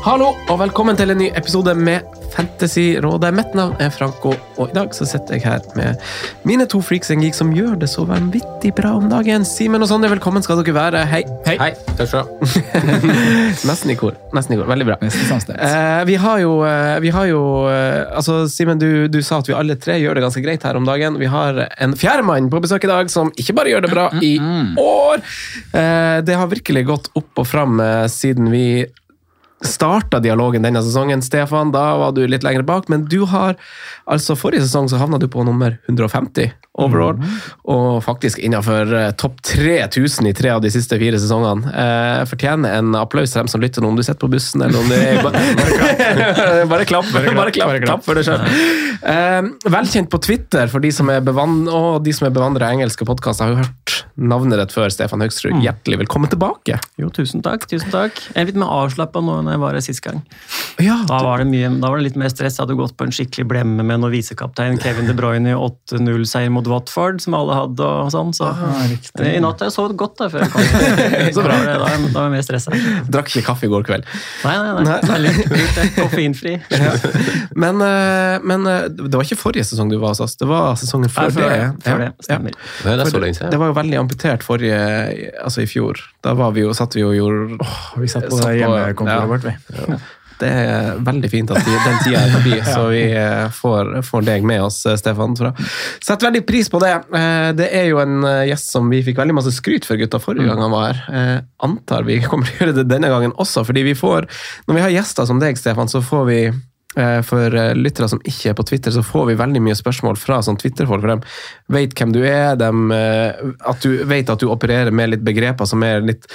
Hallo og velkommen til en ny episode med Fantasyrådet. Mitt navn er Franco, og i dag så sitter jeg her med mine to freaks and geeks som gjør det så vanvittig bra om dagen. Simen og Sonja, velkommen skal dere være. Hei. Hei. Takk skal du ha. Nesten i kor. Nesten i kor. Veldig bra. Eh, vi har jo, eh, vi har jo eh, altså Simen, du, du sa at vi alle tre gjør det ganske greit her om dagen. Vi har en fjerdemann på besøk i dag som ikke bare gjør det bra i år. Eh, det har virkelig gått opp og fram eh, siden vi starta dialogen denne sesongen, Stefan. Da var du litt lenger bak, men du har altså Forrige sesong så havna du på nummer 150 overall, og faktisk innenfor eh, topp 3000 i tre av de siste fire sesongene. Eh, fortjener en applaus til dem som lytter om du sitter på bussen eller om du er Bare, bare klapp, bare klapp, klapp for deg sjøl. Eh, velkjent på Twitter for de som er bevan og de som bevandra i engelske podkaster, har jo hørt navnet ditt før, Stefan Høgsrud. Hjertelig velkommen tilbake. Jo, tusen takk. tusen takk. Jeg er litt mer avslappa nå enn jeg var her sist gang. Ja, Da var det, mye, da var det litt mer stress. Jeg hadde gått på en skikkelig blemme med noe visekaptein Kevin De Bruyne i 8-0-seier mot Watford, som alle hadde. og sånn. Så I natt har jeg sovet godt da, før jeg kom. Så bra. Da var det- Da var jeg- mer stressa. Drakk ikke kaffe i går kveld. nei. nei. Nei. Det er litt lurt. Koffeinfri. Ja. Men, eh, men eh, det var ikke forrige sesong du var hos oss, det var sesongen før, før det. Før det. Stemmer. Det er For det, det var jo veldig amputert forrige Altså i fjor. Da var vi jo, satt vi jo og gjorde Vi satt på det hjemmekontoret ja. vårt, vi. Det er veldig fint at den tida er forbi, så vi eh, får, får deg med oss, eh, Stefan. Setter veldig pris på det. Eh, Det er jo en gjest som vi fikk veldig masse skryt for gutta forrige gang han var her. Antar vi kommer til å gjøre det denne gangen også, fordi vi får Når vi har gjester som deg, Stefan, så får vi for lyttere som ikke er på Twitter, så får vi veldig mye spørsmål fra sånn Twitter-folk. For de vet hvem du er, de, at du vet at du opererer med litt begreper som er litt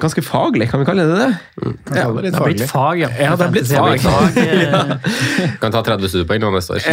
ganske faglig, kan vi kalle det det? Ja, det Det har blitt fag, ja. Ja, det har blitt fag. ja. Kan ta 30 studiepoeng nå neste år.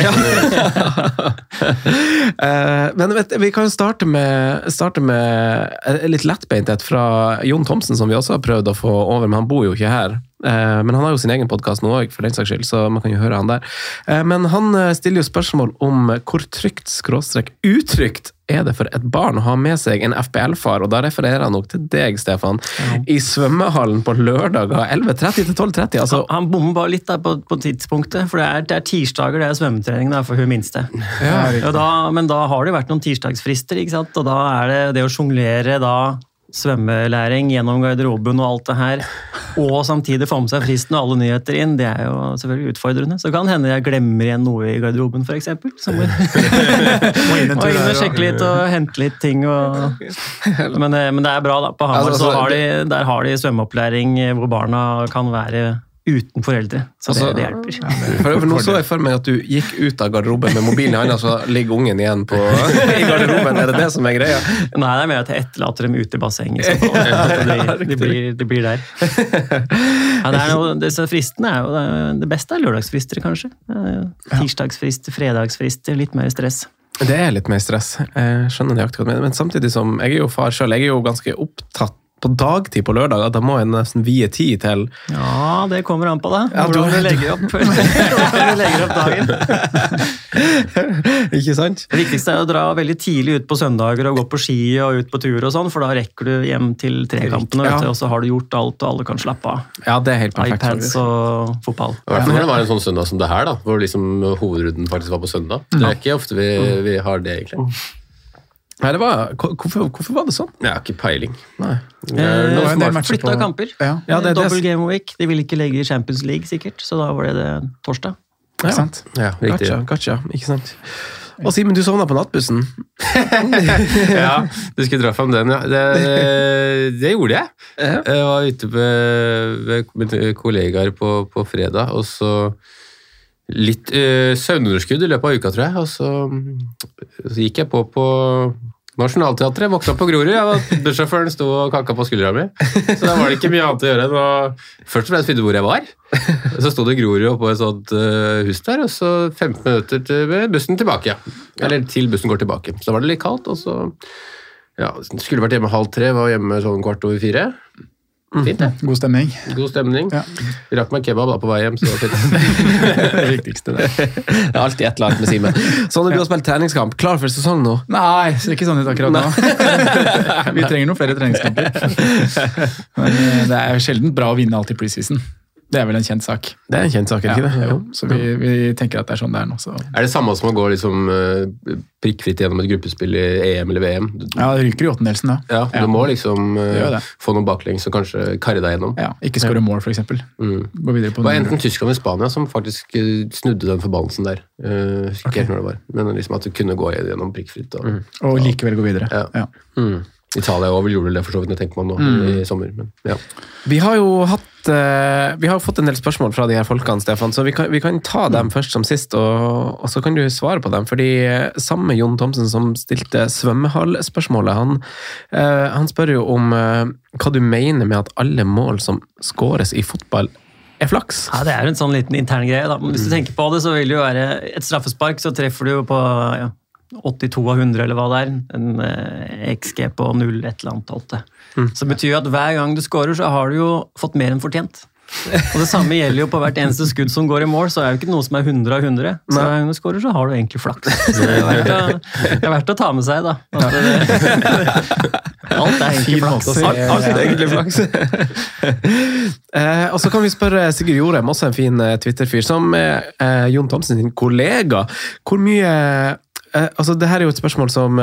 Eh, Men vet, vi kan jo starte med, starte med eh, litt lettbeintet fra Jon Thomsen, som vi også har prøvd å få over, men han bor jo ikke her. Eh, Men han har jo sin egen podkast nå òg, for den saks skyld, så man kan jo høre han der. Eh, Men han eh, stiller jo spørsmål om hvor trygt, skråstrek utrygt, er det for et barn å ha med seg en FPL-far, og da refererer han nok til deg, Stefan, i svømmehallen på lørdager 11.30 til 12.30. Altså, Han bommer bare litt der på, på tidspunktet, for det er, det er tirsdager det er svømmetrening der for hun minste. Og da, men da har det jo vært noen tirsdagsfrister, ikke sant? og da er det det å sjonglere da svømmelæring gjennom garderoben og alt det her, og samtidig få med seg fristen og alle nyheter inn, det er jo selvfølgelig utfordrende. Så kan hende jeg glemmer igjen noe i garderoben, f.eks. Så må inn og sjekke litt og hente litt ting. Og... Men, det- men det er bra, da. På Hamar Altså, så altså, har de, der har de svømmeopplæring hvor barna kan være uten foreldre. Så det, Altså, det hjelper. For, for Nå så jeg for meg at du gikk ut av garderoben med mobilen i hånda, så ligger ungen igjen på, i garderoben. Er det det som er greia? Nei, det er mer at jeg etterlater dem ute i bassenget. Det, det, blir, de blir der. Ja, det er noe, disse fristene er jo det- Det beste er lørdagsfrister, kanskje. Tirsdagsfrister, fredagsfrister, litt mer stress. Det er litt mer stress. Jeg skjønner nøyaktig hva du mener. Men samtidig som Jeg er jo far sjøl. Jeg er jo ganske opptatt på dagtid på lørdag at da må jeg nesten vie tid til Ja, det kommer an på det. Ja, du- Hvordan du legger opp, hvordan du legger opp dagen. Ikke sant? Det viktigste er å dra veldig tidlig ut på søndager og gå på ski og ut på tur, og sånn, for da rekker du hjem til trekampene, Ja. og så har du gjort alt, og alle kan slappe av. Ja, det er helt perfekt. iPads og fotball. I hvert fall når det var en sånn søndag som det her, da, hvor liksom hovedrunden faktisk var på søndag. Det er ikke ofte vi, vi har det, egentlig. Nei, det var, hvorfor, hvorfor var det sånn? Jeg har ikke peiling. Nei. Det Eh, Flytta kamper. Ja, Ja, det Double game week. De ville ikke legge i Champions League, sikkert, så da var det det torsdag. Ja. ikke sant? Ja, riktig. Gotcha, gotcha, ikke sant. Og Simen, du sovna på nattbussen. ja, du skulle dra fram den, ja. Det, det gjorde jeg. Jeg var ute med, med kollegaer på, på fredag, og så litt uh, søvnunderskudd i løpet av uka, tror jeg. Og så, så gikk jeg på på Nationaltheatret, våkna på Grorud. Jeg Bussjåføren sto og kakka på skuldra mi. Så da var det ikke mye annet å gjøre enn å først og fremst finne hvor jeg var. Så sto det Grorud oppå et sånt uh, hus der, og så 15 minutter til bussen tilbake. Eller til bussen går tilbake. Så da var det litt kaldt, og så ja, Skulle vært hjemme halv tre, var hjemme sånn kvart over fire. Fint, det. God stemning. God stemning. Ja. Rakk meg kebab da på vei hjem, så det var fint. Det viktigste, det. Det er alltid et eller annet med Simen. Sånn at du har spilt treningskamp. Klar for sesong nå? Nei, ser ikke sånn ut akkurat nå. Vi trenger noen flere treningskamper. Men eh, det er sjelden bra å vinne alt i preseason. Det er vel en kjent sak. Det er en kjent sak, er det ikke det? jo. Så vi, vi tenker at det er sånn det er nå. Så. Er det samme som å gå liksom eh, prikkfritt gjennom et gruppespill i EM eller VM? Ja, det ryker i åttendelsen da. ja, du må liksom det. få noen baklengs og kanskje karre deg gjennom. Ja, ikke skåre mål, f.eks. Mm. Gå videre på Det var enten Tyskland eller Spania som faktisk eh, snudde den forbannelsen der. Uh, husker ikke helt når det var, men liksom at du kunne gå gjennom prikkfritt. Og, Og likevel gå videre. Ja. Ja. mm. Italia òg gjorde det for så vidt, det jeg tenker meg nå nå i sommer. Men, ja. Vi har jo hatt eh, Vi har fått en del spørsmål fra de her folkene, Stefan, så vi kan, vi kan ta dem først som sist, og, og så kan du svare på dem. Fordi eh, samme Jon Thomsen som stilte svømmehallspørsmålet, han, eh, han spør jo om hva du mener med at alle mål som skåres i fotball, er flaks. Ja, Det er jo en sånn liten intern greie. da. Men Hvis du tenker på det, så vil det jo være et straffespark, så treffer du jo på ja, 82 av 100, eller hva det er. En eh, XG på 0 et eller annet. Alt det. Så det betyr jo at hver gang du scorer, så har du jo fått mer enn fortjent. Og Det samme gjelder jo på hvert eneste skudd som går i mål, så er det jo ikke noe som er 100 av 100. Så hver gang du scorer, så har du egentlig flaks. Det er verdt å, er verdt å ta med seg, da. At det, alt er egentlig flaks. Alt, alt er egentlig flaks. eh, og så kan vi spørre Sigurd Jorem, også en fin eh, Twitter-fyr, som er eh, Jon Thomsen sin kollega. Hvor mye eh, altså det her er jo et spørsmål som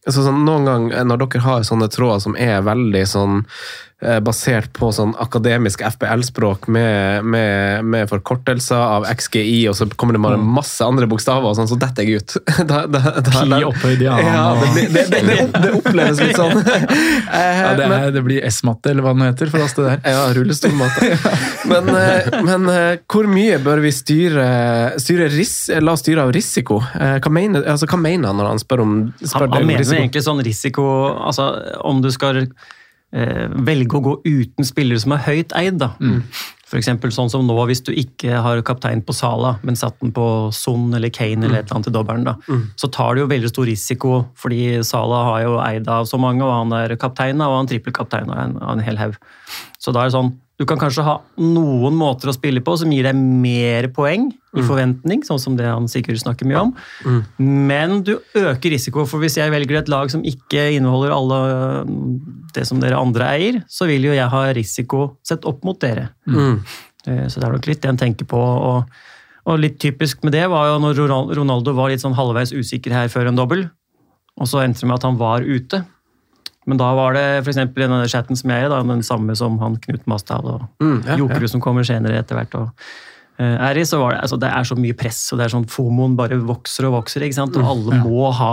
eh, altså sånn, Noen gang eh, når dere har sånne tråder som er veldig sånn eh, basert på sånn akademisk FPL-språk med, med, med forkortelser av XGI, og så kommer det bare masse andre bokstaver, og sånn, så detter jeg ut. da, da, da, Pi opphøyd i annen, Ja, det, det, det, det, oppleves litt sånn. Eh, Ja, det, er, det blir S-matte, eller hva det nå heter for oss, det der. ja, rullestolmatte. Men, men hvor mye bør vi styre, styre ris, la oss styre av risiko? Hva mener, altså, hva mener han når han spør om, spør Han, han om mener egentlig sånn risiko altså Om du skal eh, velge å gå uten spillere som er høyt eid, da. For eksempel sånn som nå, hvis du ikke har kaptein på Sala, men satt den på Son eller Kane eller et eller annet i dobbelen, da, så tar du jo veldig stor risiko, fordi Sala har jo eid av så mange, og han er kaptein og han trippelkaptein av en, av en hel haug. Så da er det sånn du kan kanskje ha noen måter å spille på som gir deg mer poeng i forventning, sånn som det han sikkert snakker mye om. Men du øker risiko, for hvis jeg velger et lag som ikke inneholder alle det som dere andre eier, så vil jo jeg ha risiko sett opp mot dere. Mm. Så det er nok litt det en tenker på. Og, og litt typisk med det var jo når Ronaldo var litt sånn halvveis usikker her før en dobbel, og så endte det med at han var ute. Men da var det eksempel i denne chatten som jeg er i, den samme som han Knut Masdal og Mm, ja, Jokerud som kommer senere etter hvert. og eh, er i, så var det, altså det er så mye press, og det er sånn fomoen bare vokser og vokser. ikke sant? Og alle må ha,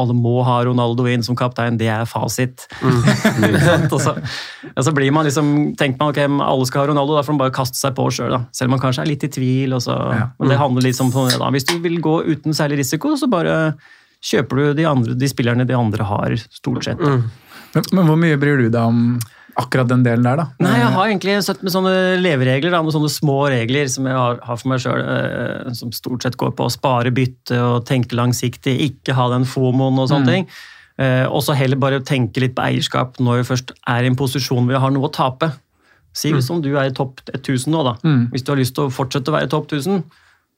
alle må ha Ronaldo inn som kaptein, det er fasit. Mm. og, så, og så blir man liksom, tenker man ok, alle skal ha Ronaldo, da får man bare kaste seg på sjøl. Selv selv om man kanskje er litt i tvil. Og så, Men det handler litt om sånn, da, Hvis du vil gå uten særlig risiko, så bare kjøper du de, andre, de spillerne de andre har, stort sett. Mm. Men, men hvor mye bryr du deg om akkurat den delen der, da? Nei, jeg har egentlig sett med sånne leveregler, da, med sånne små regler som jeg har, har for meg sjøl, som stort sett går på å spare bytte og tenke langsiktig, ikke ha den fomoen og sånne ting. Eh, og så heller bare tenke litt på eierskap når vi først er i en posisjon hvor vi har noe å tape. Si Mm. om du er i topp 1000 nå, da. Mm. Hvis du har lyst til å fortsette å være i topp 1000,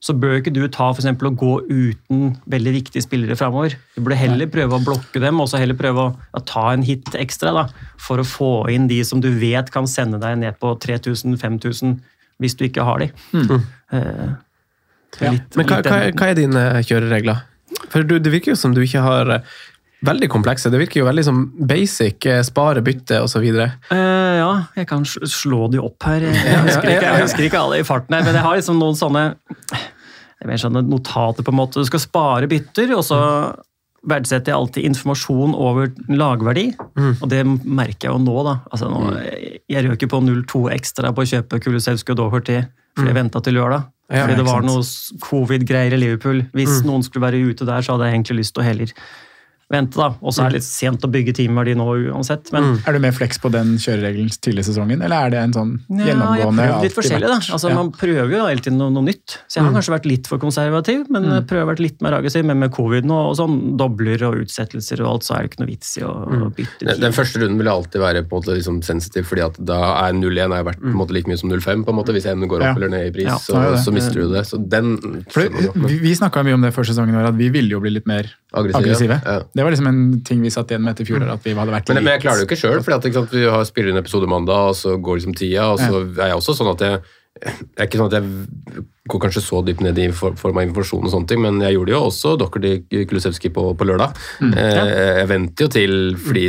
så bør ikke du ta for eksempel, å gå uten veldig viktige spillere framover. Du burde heller prøve å blokke dem, og så heller prøve å, ja, ta en hit ekstra. da, For å få inn de som du vet kan sende deg ned på 3000-5000 hvis du ikke har de. Mm. Eh, Ja. Men hva, hva, hva er dine kjøreregler? For du, Det virker jo som du ikke har eh, veldig komplekse. Det virker jo veldig som basic, eh, spare, bytte osv. Uh, ja, jeg kan slå de opp her. Jeg husker ikke, jeg husker ikke alle i farten her, men jeg har liksom noen sånne sånne notater på en måte. Du skal spare bytter, og så verdsetter jeg alltid informasjon over lagverdi. Mm. Og det merker jeg jo nå, da. Altså, nå jeg røker på 0,2 ekstra på å kjøpe Kulusevskij og Doherty for jeg Mm. venta til lørdag. Fordi det var noe covid-greier i Liverpool. Hvis Mm. noen skulle være ute der, så hadde jeg egentlig lyst til å heller vente. da. Og så er det litt sent å bygge teamverdi nå uansett. men Er du mer fleks på den kjøreregelen tidlig i sesongen, eller er det en sånn ja, jeg gjennomgående prøver litt forskjellig, da. Altså, ja. Man prøver jo hele tiden noe, noe nytt. Så jeg har Mm. kanskje vært litt for konservativ, men jeg prøver å være litt mer aggressiv. Men med covid nå, og sånn dobler og utsettelser og alt, så er det ikke noe vits i å, å bytte Den, tid. den første runden vil alltid være på en måte liksom sensitiv, fordi at da er 0-1 er verdt på en måte like mye som 0-5. på en måte Hvis en går opp Ja. eller ned i pris, Ja, så, så mister du det. Så den For vi vi snakka mye om det før sesongen vår, at vi ville jo bli litt mer Aggressive, aggressive. ja. Det var liksom en ting vi satt igjen med etter fjor, at vi hadde vært Men, men jeg klarer det jo ikke sjøl, for vi har spiller en episode mandag, og så går liksom tida, og så er jeg også sånn at jeg det er ikke sånn at jeg går kanskje så dypt ned i for- form av informasjon, og sånne ting, men jeg gjorde jo også Dokkerty Kulusevski på, på lørdag. Mm. ja. Jeg venter jo til fordi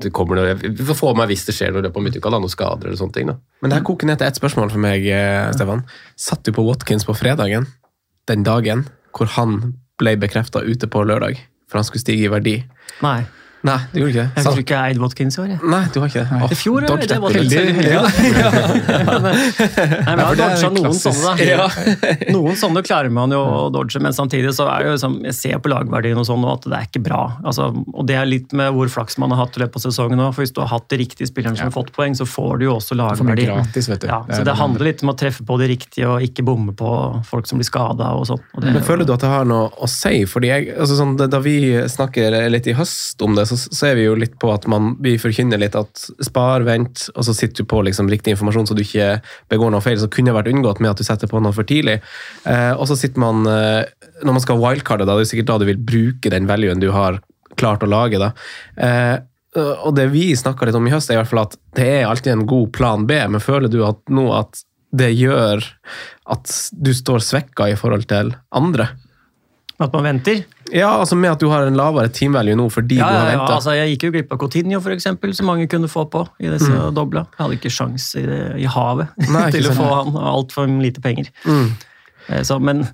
det kommer noe, Vi får få med hvis det skjer noe i løpet av midtuka, noen noe skader eller sånne ting. da. Men det her koker ned til ett spørsmål for meg, eh, Stefan. Satt du på Watkins på fredagen, den dagen hvor han ble bekrefta ute på lørdag? For han skulle stige i verdi. Nei. Nei, du gjorde ikke det? Jeg tror ikke jeg eide Watkins i år. jeg. Nei, du har ikke det. I fjor, ja, dodge det var Heldig. heldig. Ja. Nei, men jeg har Ja, det dodga noen sånne. Ja. Noen sånne klarer man jo å dodge, men samtidig så er det jo liksom, jeg ser på lagverdien og sånn, at det er ikke bra. Altså, og det er litt med hvor flaks man har hatt i løpet av sesongen òg. For hvis du har hatt de riktige spillerne som har fått poeng, så får du jo også lagverdi. gratis, vet du. Ja, så det det handler litt om å treffe på det riktige og ikke bomme på folk som blir skada og sånn. Men føler du at det har noe å si? Fordi jeg, altså sånn, Da vi snakker litt i høst om det, så, så er vi jo litt på at man, vi forkynner litt at spar, vent, og så sitter du på liksom riktig informasjon så du ikke begår noe feil, som kunne vært unngått med at du setter på noe for tidlig. Eh, og så sitter man, eh, når man skal wildcarde, da, det er sikkert da du vil bruke den valuen du har klart å lage. da. Eh, og det vi snakka litt om i høst, er i hvert fall at det er alltid en god plan B, men føler du at nå at det gjør at du står svekka i forhold til andre? At man venter? Ja, altså med at du har en lavere team value nå fordi Ja, du har venta. ja, altså Jeg gikk jo glipp av Coutinho, for eksempel, som mange kunne få på i disse Mm. dobla. Jeg hadde ikke sjans i, det, i havet Nei, til å få han, altfor lite penger. Mm. Eh, Så, men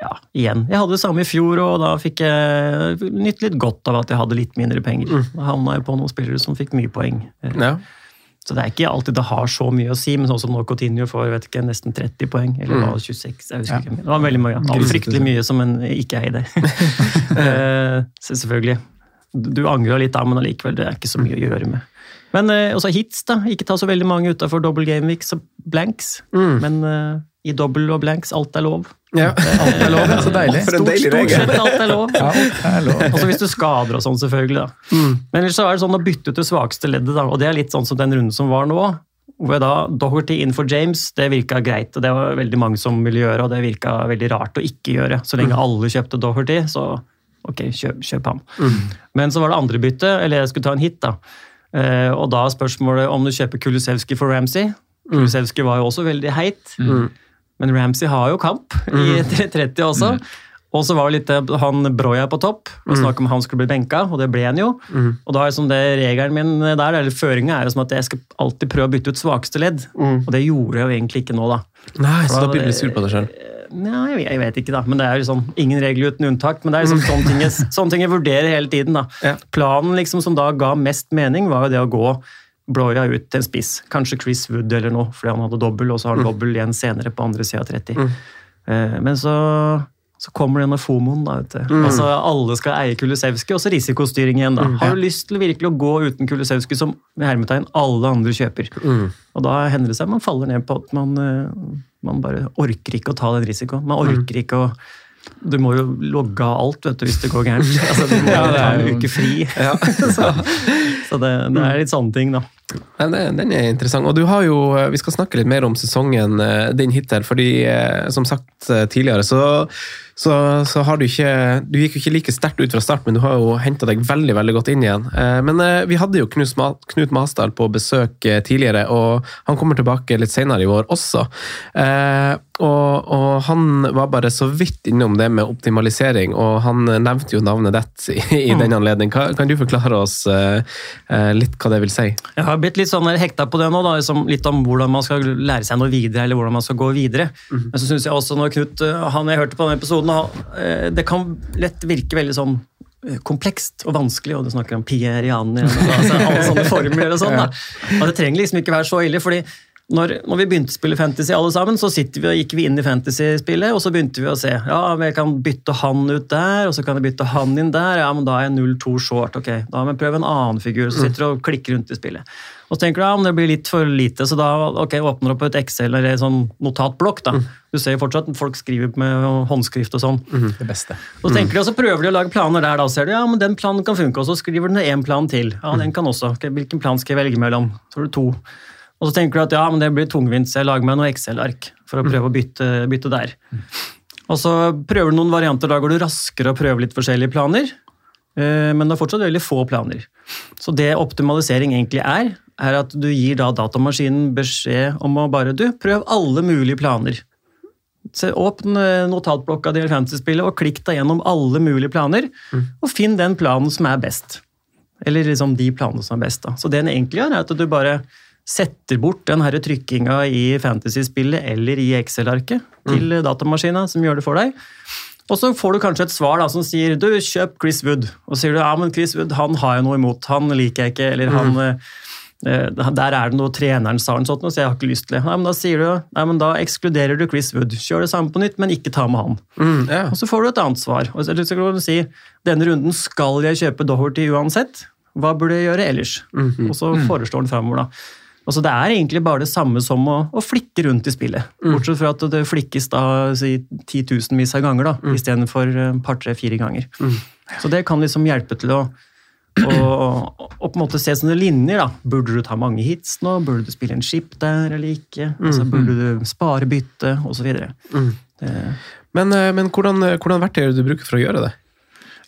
ja, igjen. Jeg hadde det samme i fjor, og da fikk jeg nytt litt godt av at jeg hadde litt mindre penger. Da havna jeg på noen spillere som fikk mye poeng. Eh, Ja. Så det er ikke alltid det har så mye å si, men sånn som nå Coutinho får vet ikke, nesten 30 poeng, eller Mm. 26, jeg husker Ja. ikke. Det var veldig mye. Det var fryktelig mye som en ikke eide. Eh, så selvfølgelig. Du angra litt da, men allikevel, det er ikke så mye å gjøre med. Men eh, også hits, da. Ikke ta så veldig mange utafor double game weeks og blanks. Mm. Men eh, i double og blanks, alt er lov. Ja. Alt er lov, så deilig. Stort, stort sett alt er lov. Ja, er lov. Altså hvis du skader og sånn, selvfølgelig. da. Mm. Men ellers så er det sånn å bytte ut det svakeste leddet, da. og det er litt sånn som den runden som var nå. Hvor jeg da, Doherty inn for James, det virka greit, og det var veldig mange som ville gjøre, og det virka veldig rart å ikke gjøre. Så lenge alle kjøpte Doherty, så ok, kjøp, kjøp ham. Men så var det andre bytte, eller jeg skulle ta en hit, da. Eh, og da er spørsmålet om du kjøper Kulusevski for Ramsey. Kulusevski var jo også veldig heit. Men Ramsey har jo kamp i 30 også. Og så var det litt eh, han Broya på topp. og Snakk om han skulle bli benka, og det ble han jo. Og da liksom det regelen min der, eller føringa er jo som at jeg skal alltid prøve å bytte ut svakeste ledd. Og det gjorde jeg jo egentlig ikke nå, da. Nei, så da, da blir du sur på deg sjøl. Nei, jeg vet- ikke, da. Men det er liksom ingen regler uten unntak. Men det er liksom sånne ting jeg, sånne ting jeg vurderer hele tiden. da. Ja. Planen liksom som da ga mest mening, var jo det å gå Bloya ut til en spiss. Kanskje Chris Wood eller noe, fordi han hadde dobbel, og så har han dobbel igjen senere på andre sida av 30. Eh, Men så, så kommer denne FOMOen, da. vet du. Altså, Alle skal eie Kulusevski, og så risikostyring igjen. da. Har du lyst til virkelig å gå uten Kulusevski, som med hermetegn alle andre kjøper? Og da hender det seg man faller ned på at man, eh, man bare orker ikke å ta den risikoen. Man orker ikke å du må jo logge av alt vet du, hvis det går gærent. Altså, du må det ta en uke fri. så så det, det er litt sånne ting, da. Den er interessant. Og du har jo, Vi skal snakke litt mer om sesongen eh, din hittil, fordi eh, som sagt eh, tidligere, så, så, så har du ikke Du gikk jo ikke like sterkt ut fra start, men du har jo henta deg veldig veldig godt inn igjen. Eh, Men eh, vi hadde jo Knut Knut Masdal på besøk eh, tidligere, og han kommer tilbake litt senere i år også. Eh, Og, og han var bare så vidt innom det med optimalisering, og han nevnte jo navnet ditt i, i den anledning. Kan, kan du forklare oss eh, eh, litt hva det vil si? Jeg har blitt litt sånn hekta på det nå, da, liksom litt om hvordan man skal lære seg noe videre, eller hvordan man skal gå videre. Men så synes jeg også når Knut, eh, han jeg hørte på denne episoden, han, eh, det kan lett virke veldig sånn eh, komplekst og vanskelig, og du snakker om pierianer og altså, alle sånne formler og sånn. da. Og det trenger liksom ikke være så ille, fordi når, når vi begynte å spille fantasy alle sammen, så vi, og gikk vi inn i fantasy-spillet, og så begynte vi å se ja, jeg kan bytte han ut der, og så kan jeg bytte han inn der. Ja, men da er jeg 0-2 short. ok, Da må jeg prøve en annen figur. Så sitter du og klikker rundt i spillet. Og så tenker du ja, men det blir litt for lite, så da ok, åpner du opp et Excel eller en sånn notatblokk. da. Du ser jo fortsatt at folk skriver med håndskrift og sånn. Det beste. Og så tenker du, og så prøver de å lage planer der, da ser du ja, men den planen kan funke, og så skriver du ned én plan til. Ja, den kan også. Okay, hvilken plan skal jeg velge mellom? Så har du to. Og så tenker du at ja, men det blir tungvint, så jeg lager meg noe Excel-ark for å prøve å bytte, bytte der. Og så prøver du noen varianter, da går du raskere og prøver litt forskjellige planer. eh, Men det er fortsatt veldig få planer. Så det optimalisering egentlig er, er at du gir da datamaskinen beskjed om å bare du, prøv alle mulige planer. Se, åpn eh, notatblokka di i fantasy-spillet og klikk deg gjennom alle mulige planer, og finn den planen som er best. Eller liksom de planene som er best. da. Så det den egentlig gjør, er at du bare setter bort den trykkinga i fantasy-spillet eller i Excel-arket til datamaskina, som gjør det for deg. Og så får du kanskje et svar da, som sier du, kjøp Chris Wood. Og så sier du ja, men Chris Wood han har jeg noe imot, han liker jeg ikke. Eller han, eh, der er det noe treneren sa, sånt, så jeg har ikke lyst til det. Nei, men Da sier du, nei, men da ekskluderer du Chris Wood. Kjør det samme på nytt, men ikke ta med han. Mm, ja. Og så får du et annet svar. Og så kan du si denne runden skal jeg kjøpe Doherty uansett. Hva burde jeg gjøre ellers? Og så foreslår han framover, da. Altså, det er egentlig bare det samme som å, å flikke rundt i spillet. Bortsett fra at det flikkes da si, titusenvis av ganger, da, istedenfor et par, tre, fire ganger. Så det kan liksom hjelpe til å, å, å på en måte se sånne linjer. da. Burde du ta mange hits nå? Burde du spille en skip der eller ikke? Altså, burde du spare bytte? Og så videre. Det, Men, eh, men hvordan, hvordan verktøy er det du bruker for å gjøre det?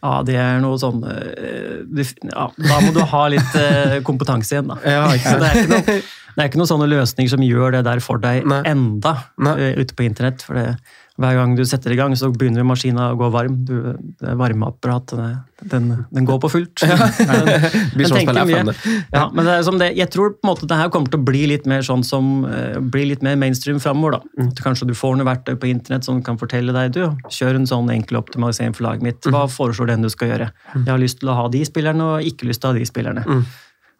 Ja, det er noe sånn eh, ja, Da må du ha litt eh, kompetanse igjen, da. Ja, ikke Så det, er ikke noe, det er ikke noen sånne løsninger som gjør det der for deg Nei. enda Nei. eh, ute på internett. For det, hver gang du setter i gang, så begynner maskina å gå varm. Du, det varmeapparatet den, den går på fullt. Den, som å tenker mye. Ja, men det er som det, jeg tror på en måte det her kommer til å bli litt mer sånn som eh, blir litt mer mainstream framover. da. Mm. At Kanskje du får noe verktøy på internett som kan fortelle deg du, kjør en sånn enkel optimalisering for laget mitt. Mm. Hva foreslår den du skal gjøre? Jeg har lyst til å ha de spillerne og ikke lyst til å ha de spillerne. Mm.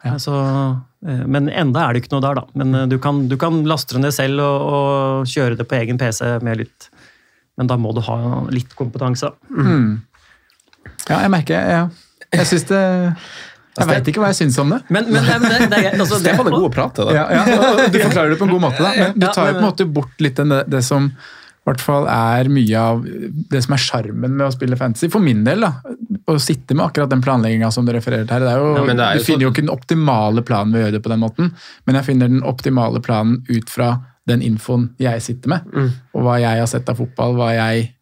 Ja, så, eh, men enda er det ikke noe der, da. Men eh, du kan, du kan laste det ned selv og, og kjøre det på egen PC med litt Men da må du ha litt kompetanse. Mm. Ja, jeg merker ja. Jeg syns det Jeg veit ikke hva jeg syns om det. Men, men, men det, det, er- altså, det, er god å prate, da. Ja, ja, Du forklarer det på en god måte, da. men du tar jo på en måte bort litt det, det som hvert fall er mye av det som er sjarmen med å spille fantasy. For min del, da. Å sitte med akkurat den planlegginga som du refererer til her. Det er jo, Ja, det er jo du finner jo ikke den optimale planen ved å gjøre det på den måten, men jeg finner den optimale planen ut fra den infoen jeg sitter med, Mm. og hva jeg har sett av fotball, hva jeg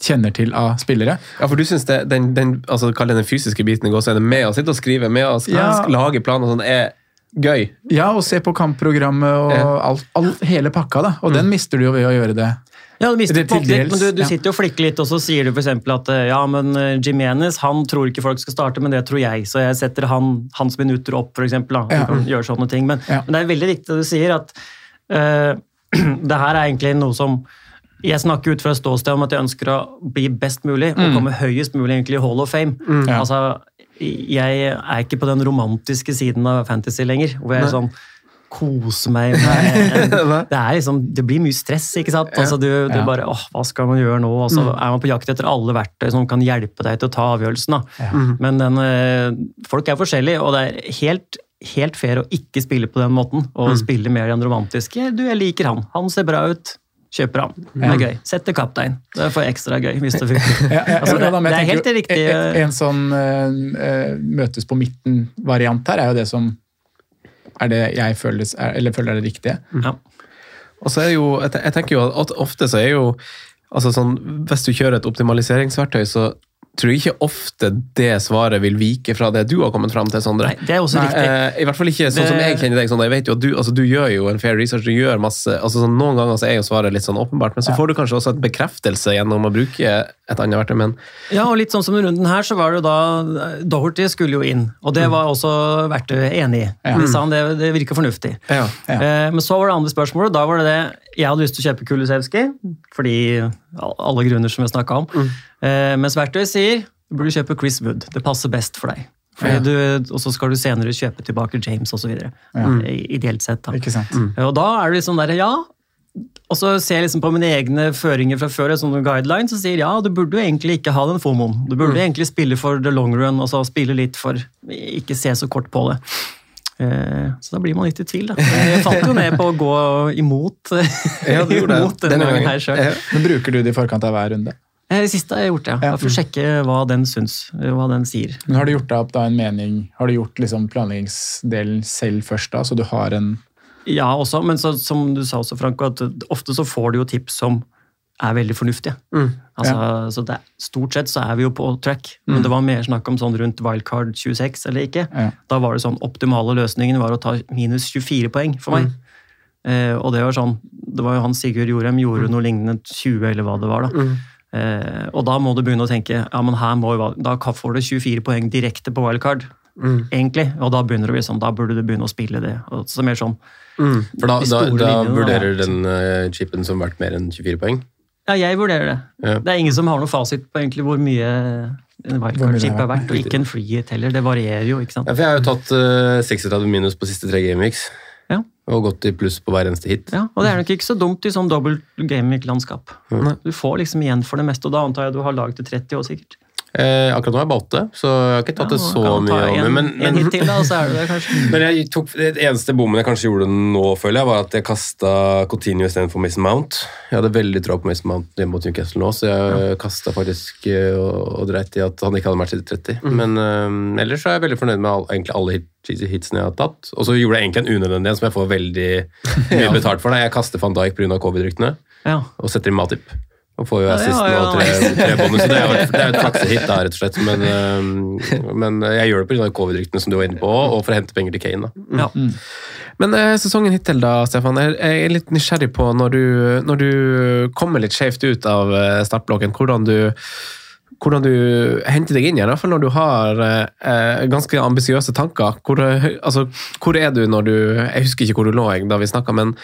kjenner til av spillere. Ja, for du syns den, den, altså, den fysiske biten i det med å sitte og skrive, med å Ja. lage planer og sånn, er gøy. Ja, og se på kampprogrammet og Ja. alt, alt, hele pakka, da. Og den mister du jo ved å gjøre det. Ja, du mister litt, men du, du ja. sitter jo og flikker litt, og så sier du f.eks. at eh, ja, men eh, Jimenez han tror ikke folk skal starte, men det tror jeg, så jeg setter han, hans minutter opp, f.eks. Ja. Gjør sånne ting. Men, Ja. men det er veldig viktig det du sier, at uh, det her er egentlig noe som jeg snakker ut fra et ståsted om at jeg ønsker å bli best mulig og Mm. komme høyest mulig egentlig i Hall of Fame. Ja. Altså, jeg er ikke på den romantiske siden av fantasy lenger, hvor jeg er sånn koser meg med det, er liksom, det blir mye stress, ikke sant? Altså, du, du Ja. bare åh, hva skal man gjøre nå? Og så er man på jakt etter alle verktøy som kan hjelpe deg til å ta avgjørelsen. Da. Men den, eh, folk er forskjellige, og det er helt, helt fair å ikke spille på den måten. Og spille mer enn romantiske. Du, jeg liker han. Han ser bra ut. Kjøper han. Det er gøy. Setter kaptein. Det er for ekstra gøy hvis det funker. Ja, ja, Altså, det, det er helt riktig. En, en sånn eh, eh, møtes på midten-variant her er jo det som er det jeg føler, er, eller føler er det riktige. Ja. Og så er det jo, jeg tenker jo at ofte så er jo altså sånn, Hvis du kjører et optimaliseringsverktøy, så tror jeg ikke ofte det svaret vil vike fra det du har kommet fram til, Sondre. Nei, det er også riktig. Eh, I hvert fall ikke sånn som jeg kjenner deg. Sondre. Jeg vet jo at du, altså, du gjør jo en fair research, du gjør masse altså, sånn, Noen ganger så er jo svaret litt sånn åpenbart, men så får du kanskje også et bekreftelse gjennom å bruke et annet verktøy. Men Ja, og litt sånn som runden her, så var det jo da Doherty skulle jo inn, og det var også verktøyet enig i. Ja. De sa han det, det virker fornuftig. ja. Ja. Men så var det andre spørsmålet. Da var det det Jeg hadde lyst til å kjøpe Kulusevski, fordi alle grunner som vi snakka om. Eh, Mens verktøyet sier du burde kjøpe Chris Wood. Det passer best for deg. Ja. du, og så skal du senere kjøpe tilbake James osv. Ideelt sett. da. Ikke sant? Og da er det liksom der, ja. Og så ser jeg liksom på mine egne føringer fra før, som guidelines, og sier ja, du burde jo egentlig ikke ha den fomoen. Du burde egentlig spille for the long run, og så spille litt for Ikke se så kort på det. Eh, Så da blir man litt i tvil, da. Jeg falt jo ned på å gå imot, Ja, imot denne gangen her sjøl. Ja. Men bruker du det i forkant av hver runde? Det siste har jeg gjort, ja. Ja. For å sjekke hva den syns, hva den sier. Men har du gjort deg opp da en mening, har du gjort liksom planleggingsdelen selv først da, så du har en Ja, også, men så, som du sa også, Franco, at ofte så får du jo tips som er veldig fornuftige. Altså, så det, Stort sett så er vi jo på track, men det var mer snakk om sånn rundt wildcard 26 eller ikke. Ja. Da var det sånn optimale løsningen var å ta minus 24 poeng for meg. Eh, og det var sånn, det var jo han Sigurd Jorem gjorde noe lignende 20, eller hva det var. da. Eh, og da må du begynne å tenke ja, men her må jo, da får du 24 poeng direkte på wildcard. Egentlig, og da begynner det å bli sånn, da burde du begynne å spille det. Og så mer sånn, For da, da, da vurderer den uh, chipen som verdt mer enn 24 poeng? Ja, jeg vurderer det. Ja. Det er ingen som har noe fasit på egentlig hvor mye en wildcard-chip er. er verdt, og ikke en free hit heller. Det varierer jo, ikke sant. Ja, for jeg har jo tatt uh, 36 minus på siste tre gameweeks. Og gått i pluss på hver eneste hit. Ja, og det er nok ikke så dumt i sånn dobbelt gaming-landskap. Mm. Du får liksom igjen for det meste, og da antar jeg du har lag til 30 år, sikkert. Eh, akkurat nå er jeg bare åtte, så jeg har ikke tatt det så mye av meg Men, en men, til, da, så er du der, kanskje. men jeg tok, det eneste bommen jeg kanskje gjorde nå, føler jeg, var at jeg kasta Coutinho istedenfor Mason Mount. Jeg hadde veldig tro på Mason Mount hjemme mot Newcastle nå, så jeg kasta faktisk eh, og, og dreit i at han ikke hadde match i 30. Mm. Men um, ellers så er jeg veldig fornøyd med all, egentlig alle hit, hitsene jeg har tatt. Og så gjorde jeg egentlig en unødvendig en som jeg får veldig mye betalt for. Da. Jeg kaster van Dijk pga. covid-ryktene Ja. og setter inn Matip. Og får jo Ja, ja, assisten var og tre, tre bonus. Så det er jo et, det er jo et flaksehit, da, rett og slett. Men, men jeg gjør det pga. covid-ryktene som du var inne på, og for å hente penger til Kane. Da. Ja. Men eh, sesongen hittil, da, Stefan. Jeg er litt nysgjerrig på når du, når du kommer litt skjevt ut av eh, startblokken, hvordan du hvordan du henter deg inn igjen, i hvert fall når du har eh, ganske ambisiøse tanker. Hvor, eh, altså, hvor er du når du Jeg husker ikke hvor du lå jeg, da vi snakka, men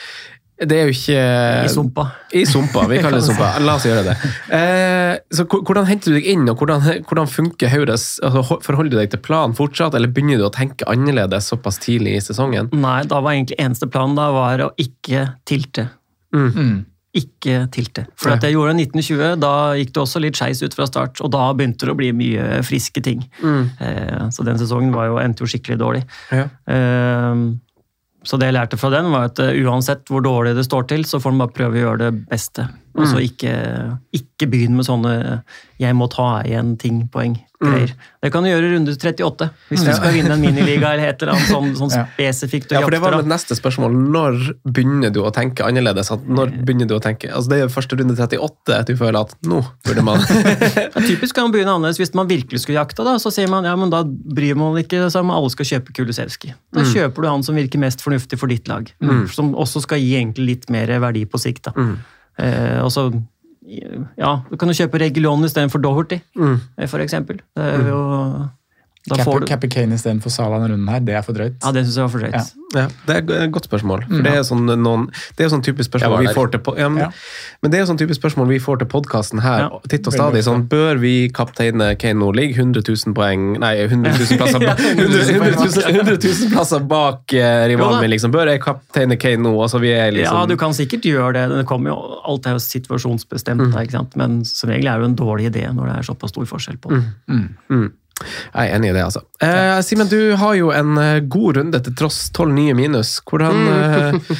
det er jo ikke I sumpa. I sumpa, vi kaller det sumpa. La oss gjøre det. Eh, så Hvordan henter du deg inn, og hvordan, hvordan funker Høyres altså, Forholder du deg til planen fortsatt, eller begynner du å tenke annerledes såpass tidlig i sesongen? Nei, da var egentlig eneste planen da var å ikke tilte. Mm. Ikke tilte. For at jeg gjorde 1920, da gikk det også litt skeis ut fra start, og da begynte det å bli mye friske ting. Eh, så den sesongen var jo, endte jo skikkelig dårlig. Ja. Eh, så det jeg lærte fra den, var at eh, uansett hvor dårlig det står til, så får man bare prøve å gjøre det beste. Og så ikke, ikke begynn med sånne 'jeg må ta igjen ting'-poeng-greier. Det kan du gjøre i runde 38, hvis du skal vinne en miniliga eller et eller annet sånn, sånn Ja. spesifikt. Ja, for det var mitt neste spørsmål. Når begynner du å tenke annerledes? Når begynner du å tenke, altså Det er første runde 38 at du føler at nå burde man Ja, typisk kan man begynne annerledes hvis man virkelig skulle jakte. da, Så sier man ja, men da bryr man ikke seg om alle skal kjøpe Kulusevski. Da kjøper du han som virker mest fornuftig for ditt lag. Som også skal gi egentlig litt mer verdi på sikt. da. Eh, og så ja, du kan jo kjøpe Regulon istedenfor Doherty, mm. for eksempel. Det er jo, får Cappy, du Cappy Kane istedenfor Salah denne runden her, det er for drøyt. Ja, det synes jeg var for drøyt. Ja. Ja, Det er et godt spørsmål. For Det er sånn, noen, det er sånn typisk spørsmål vi får til ja, men, Ja. men det er sånn typisk spørsmål vi får til podkasten her Ja. titt og stadig. sånn, Bør vi kapteine Kane nå? Ligger 100 000 poeng Nei, 100 000 plasser, ba, 100, 100 000, 100 000 plasser bak eh, rivalen min, liksom. Bør jeg kapteine Kane nå? Altså, liksom Ja, du kan sikkert gjøre det. det kommer jo, alt er jo situasjonsbestemt, da, ikke sant? men som regel er det jo en dårlig idé når det er såpass stor forskjell på det. Jeg er enig i det, altså. Eh, Simen, du har jo en eh, god runde til tross tolv nye minus. Hvordan, eh,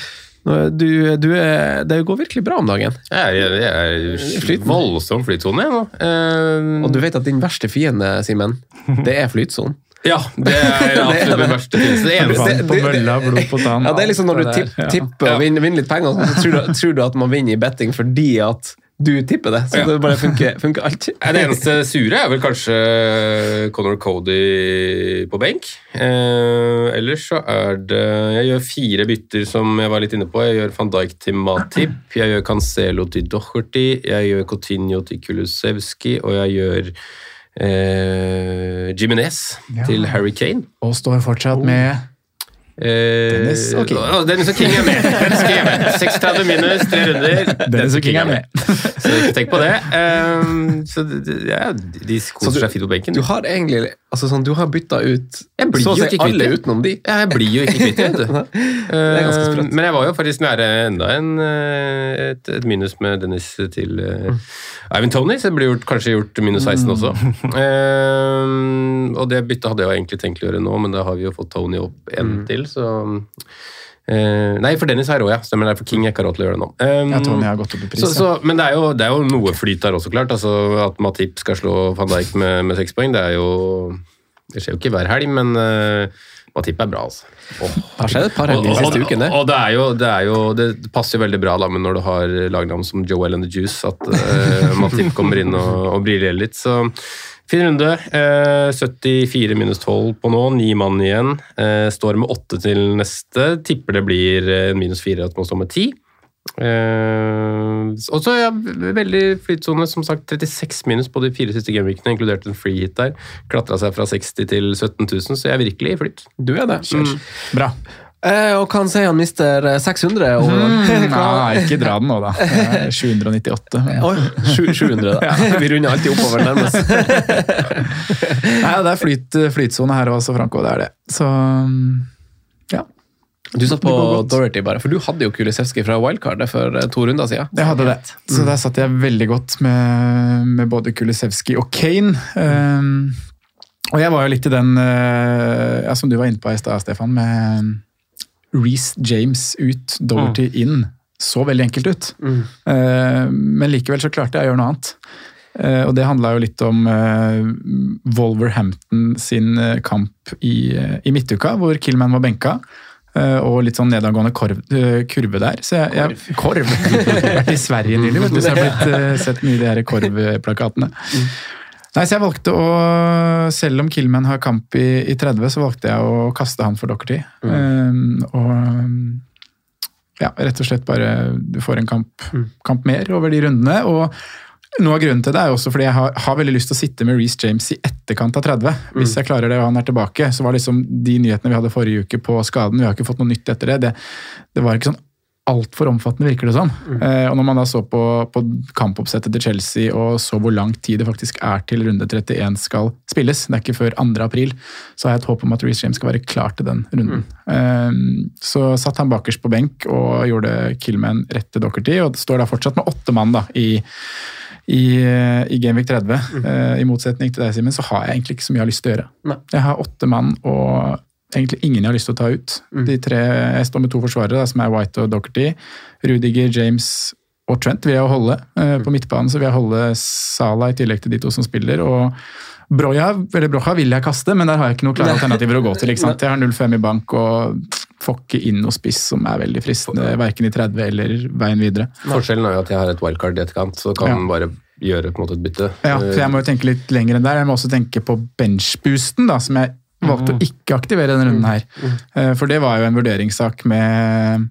Du, du er, det går virkelig bra om dagen. Jeg er, jeg er voldsom flytsone jeg nå. Eh, Og du vet at din verste fiende, Simen, det er flytsonen. ja, det er absolutt det verste. Det eneste på mølla, blod på tann. Ja, det er liksom Når du tipper, tipper og vinner, vinner litt penger, så tror du, tror du at man vinner i betting fordi at du tipper det. Så Ja. det bare funker, funker alt. Det eneste sure er vel kanskje Conor Cody på benk. Eh, ellers så er det Jeg gjør fire bytter som jeg var litt inne på. Jeg gjør van Dijk til Matip, jeg gjør Cancelo til Docherty, jeg gjør Coutinho til Kulusevski, og jeg gjør eh, Jimenez Ja. til Harry Kane. Og står fortsatt med Eh, Dennis og King. Oh, Dennis og King er med. Dennis King er med. 36 minus, tre runder. Dennis og King er med. Så ikke tenk på det. Um, så ja, de koser seg fint på benken. Du har egentlig altså sånn, du har bytta ut Jeg blir så å si alle utenom de. Ja, jeg blir jo ikke kvitt dem, vet du. er ganske Eh, sprøtt. Men jeg var jo faktisk nære enda en, eh, et, et minus med Dennis til uh, Ivan Tony, så det blir gjort, kanskje gjort minus 16 også. Eh, og det byttet hadde jeg egentlig tenkt å gjøre nå, men da har vi jo fått Tony opp en til, så Uh, Nei, for Dennis har jeg råd, ja. Stemmer det. For King har ikke råd til å gjøre det nå. Eh, Ja, Tony har gått opp i pris. så, så, men det er, jo, det er jo noe flyt der også, klart. Altså, at Matip skal slå van Dijk med, med seks poeng, det er jo Det skjer jo ikke hver helg, men uh, Matip er bra, altså. Det har skjedd et par helger siste uken, det. Og det er jo, det, er jo, det passer jo veldig bra da, men når du har lagnavn som Joel and the Juice, at uh, Matip kommer inn og, og briller litt. Så fin runde. Eh, 74 minus 12 på nå, ni mann igjen. Eh, står med åtte til neste. Tipper det blir eh, minus fire at man står med ti. Eh, og så ja, veldig flytsone. Som sagt, 36 minus på de fire siste gameweekene, inkludert en free hit der. Klatra seg fra 60 til 17 000, så jeg er virkelig i flyt. Du er det. Mm. Bra. Eh, og hva si sier han mister eh, 600? Og, Mm, nei, ikke dra den nå, da. Er 798. men- Oi, 700, da. Vi runder alltid oppover nærmest. Nei, det er flyt, flytsone her også, Franco. Det er det. Så ja. Du satt på Dorothy. Bare, for du hadde jo Kulisevskij fra wildcard for eh, to runder siden. Jeg hadde det. Så der satt jeg veldig godt med, med både Kulisevskij og Kane. Um, og jeg var jo litt i den, uh, ja, som du var inne på i stad, Stefan, med Reece James ut, Doherty inn. Så veldig enkelt ut. Uh, men likevel så klarte jeg å gjøre noe annet. Uh, og det handla jo litt om uh, Wolverhampton sin kamp i, i midtuka, hvor Killman var benka. Og litt sånn nedadgående korv, kurve der. Så jeg, jeg, korv! Jeg har vært i Sverige nylig, vet du, så jeg har blitt, sett mye de her korvplakatene. Nei, så jeg valgte å, Selv om Killman har kamp i, i 30, så valgte jeg å kaste han for Dockerty. Um, og ja, rett og slett bare Du får en kamp, kamp mer over de rundene. og noe av grunnen til det er jo også fordi jeg har, har veldig lyst til å sitte med Reece James i etterkant av 30. Hvis jeg klarer det og han er tilbake. Så var liksom de nyhetene vi hadde forrige uke på skaden, vi har ikke fått noe nytt etter det. Det, det var ikke sånn altfor omfattende, virker det som. Eh, og når man da så på, på kampoppsettet til Chelsea og så hvor lang tid det faktisk er til runde 31 skal spilles, det er ikke før 2. april, så har jeg et håp om at Reece James skal være klar til den runden. Eh, så satt han bakerst på benk og gjorde Killman rett til Dockerty, og står da fortsatt med åtte mann da, i i, i Gameweek 30. Eh, I motsetning til deg, Simen, så har jeg egentlig ikke så mye jeg har lyst til å gjøre. Nei. Jeg har åtte mann og egentlig ingen jeg har lyst til å ta ut. De tre, Jeg står med to forsvarere, som er White og Docherty. Rudiger, James og Trent vil jeg holde. Eh, på midtbanen så vil jeg holde Sala i tillegg til de to som spiller. og Broja, eller Broja vil jeg kaste, men der har jeg ikke noen klare alternativer å gå til. ikke sant? Jeg har 0-5 i bank og får ikke inn noe spiss som er veldig fristende, verken i 30 eller veien videre. Forskjellen er jo at jeg har et wildcard i etterkant, så kan Ja. bare gjøre på en måte et bytte. Ja, for jeg må jo tenke litt lenger enn der. Jeg må også tenke på benchboosten, da, som jeg valgte å ikke aktivere denne runden her. Eh, For det var jo en vurderingssak med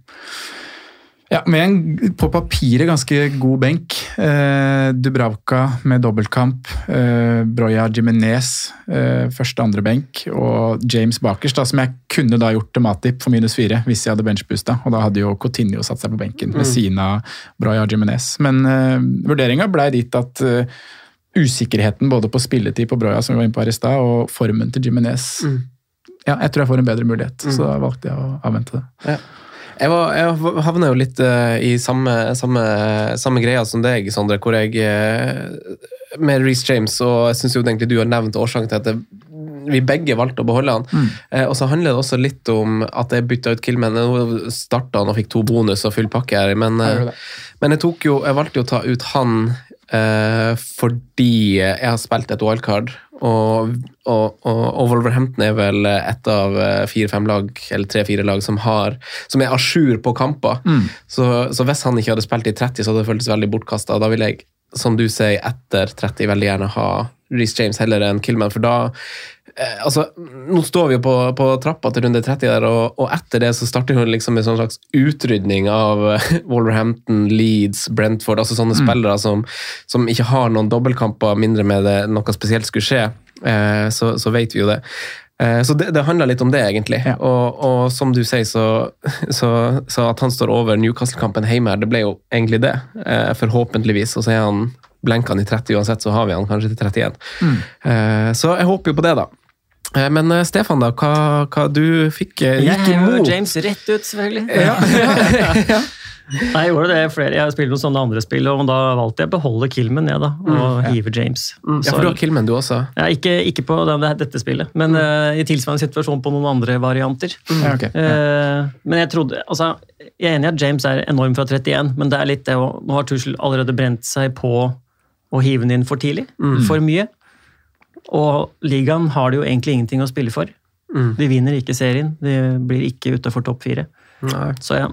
ja, med en på papiret ganske god benk. Eh, Dubravka med dobbeltkamp. Eh, Broya Jimenez eh, første andre benk. Og James bakerst, da, som jeg kunne da gjort til Matip for minus fire hvis jeg hadde benchboosta. Og da hadde jo Coutinho satt seg på benken ved Mm. siden av Broya Jimenez. Men eh, vurderinga blei dit at eh, usikkerheten både på spilletid på Broya, som vi var inne på her i stad, og formen til Jimenez Ja, jeg tror jeg får en bedre mulighet, så da valgte jeg å avvente det. Jeg, var, jeg havna jo litt uh, i samme, samme, samme greia som deg, Sondre, hvor jeg uh, Med Reece James, og jeg syns jo egentlig du har nevnt årsaken til at det vi begge valgte å beholde han. Mm. Eh, og så handler det også litt om at jeg bytta ut Killman. Nå starta han og fikk to bonus og full pakke her, men, Ja, eh, men jeg, jo, jeg valgte jo å ta ut han eh, fordi jeg har spilt et wildcard. Og, og, og, og Wolverhampton er vel ett av eh, fire-fem lag, eller tre-fire lag, som, har, som er à jour på kamper. Mm. Så, så hvis han ikke hadde spilt i 30, så hadde det føltes veldig bortkasta. Da vil jeg, som du sier, etter 30 veldig gjerne ha Reece James heller enn Killman, for da altså, Nå står vi jo på, på trappa til runde 30, der, og, og etter det så starter hun liksom en sånn slags utrydning av eh, Wolverhampton, Leeds, Brentford, altså sånne spillere som, som ikke har noen dobbeltkamper, mindre med det noe spesielt skulle skje. Eh, så, så vet vi jo det. Eh, Så det, det handler litt om det, egentlig. Og, og som du sier, så, så, så at han står over Newcastle-kampen hjemme her, det ble jo egentlig det. Eh, Forhåpentligvis. Og så er han blenker han i 30 uansett, så har vi han kanskje til 31. Eh, Så jeg håper jo på det, da. Eh, Men eh, Stefan, da, hva, hva du fikk eh, Jeg gikk imot? Jeg hører James rett ut, selvfølgelig. Ja, ja, ja. Nei, jeg gjorde det flere. Jeg spilte noen sånne andre spill, og da valgte jeg å beholde Kilman ned, da, og Mm, hive James. Mm, Ja, for du har Kilman, du også? Ja, ikke, ikke på det, det, dette spillet, men eh, i tilsvarende situasjon på noen andre varianter. Ja, ok. Eh, men jeg trodde, altså, jeg er enig i at James er enorm fra 31, men det er litt det å, nå har Tuchel allerede brent seg på å hive den inn for tidlig, Mm. for mye. Og ligaen har det jo egentlig ingenting å spille for. Mm. De vinner ikke serien, de blir ikke utafor topp fire. Nei. Så ja,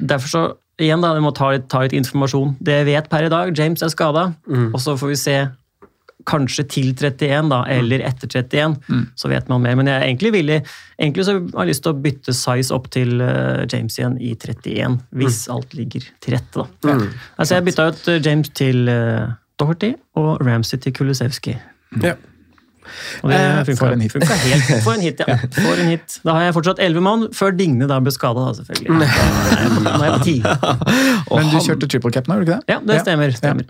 derfor så Igjen, da, vi må ta litt, ta litt informasjon. Det jeg vet per i dag, James er skada, Mm. og så får vi se kanskje til 31, da, eller etter 31, så vet man mer. Men jeg egentlig villig Egentlig så har jeg lyst til å bytte size opp til eh, James igjen i 31, hvis alt ligger til rette, da. Mm. Altså, jeg bytta ut eh, James til uh, Doherty og Ramsey til Kulusevski. Ja. Og det Eh, funka, for en hit. funka helt. For en hit, ja. For en hit. Da har jeg fortsatt elleve mann, før Digne da ble skada, selvfølgelig. Jeg på- Nå er jeg på ti. Men du kjørte triple cap nå, gjorde du ikke det? Ja, det stemmer. stemmer.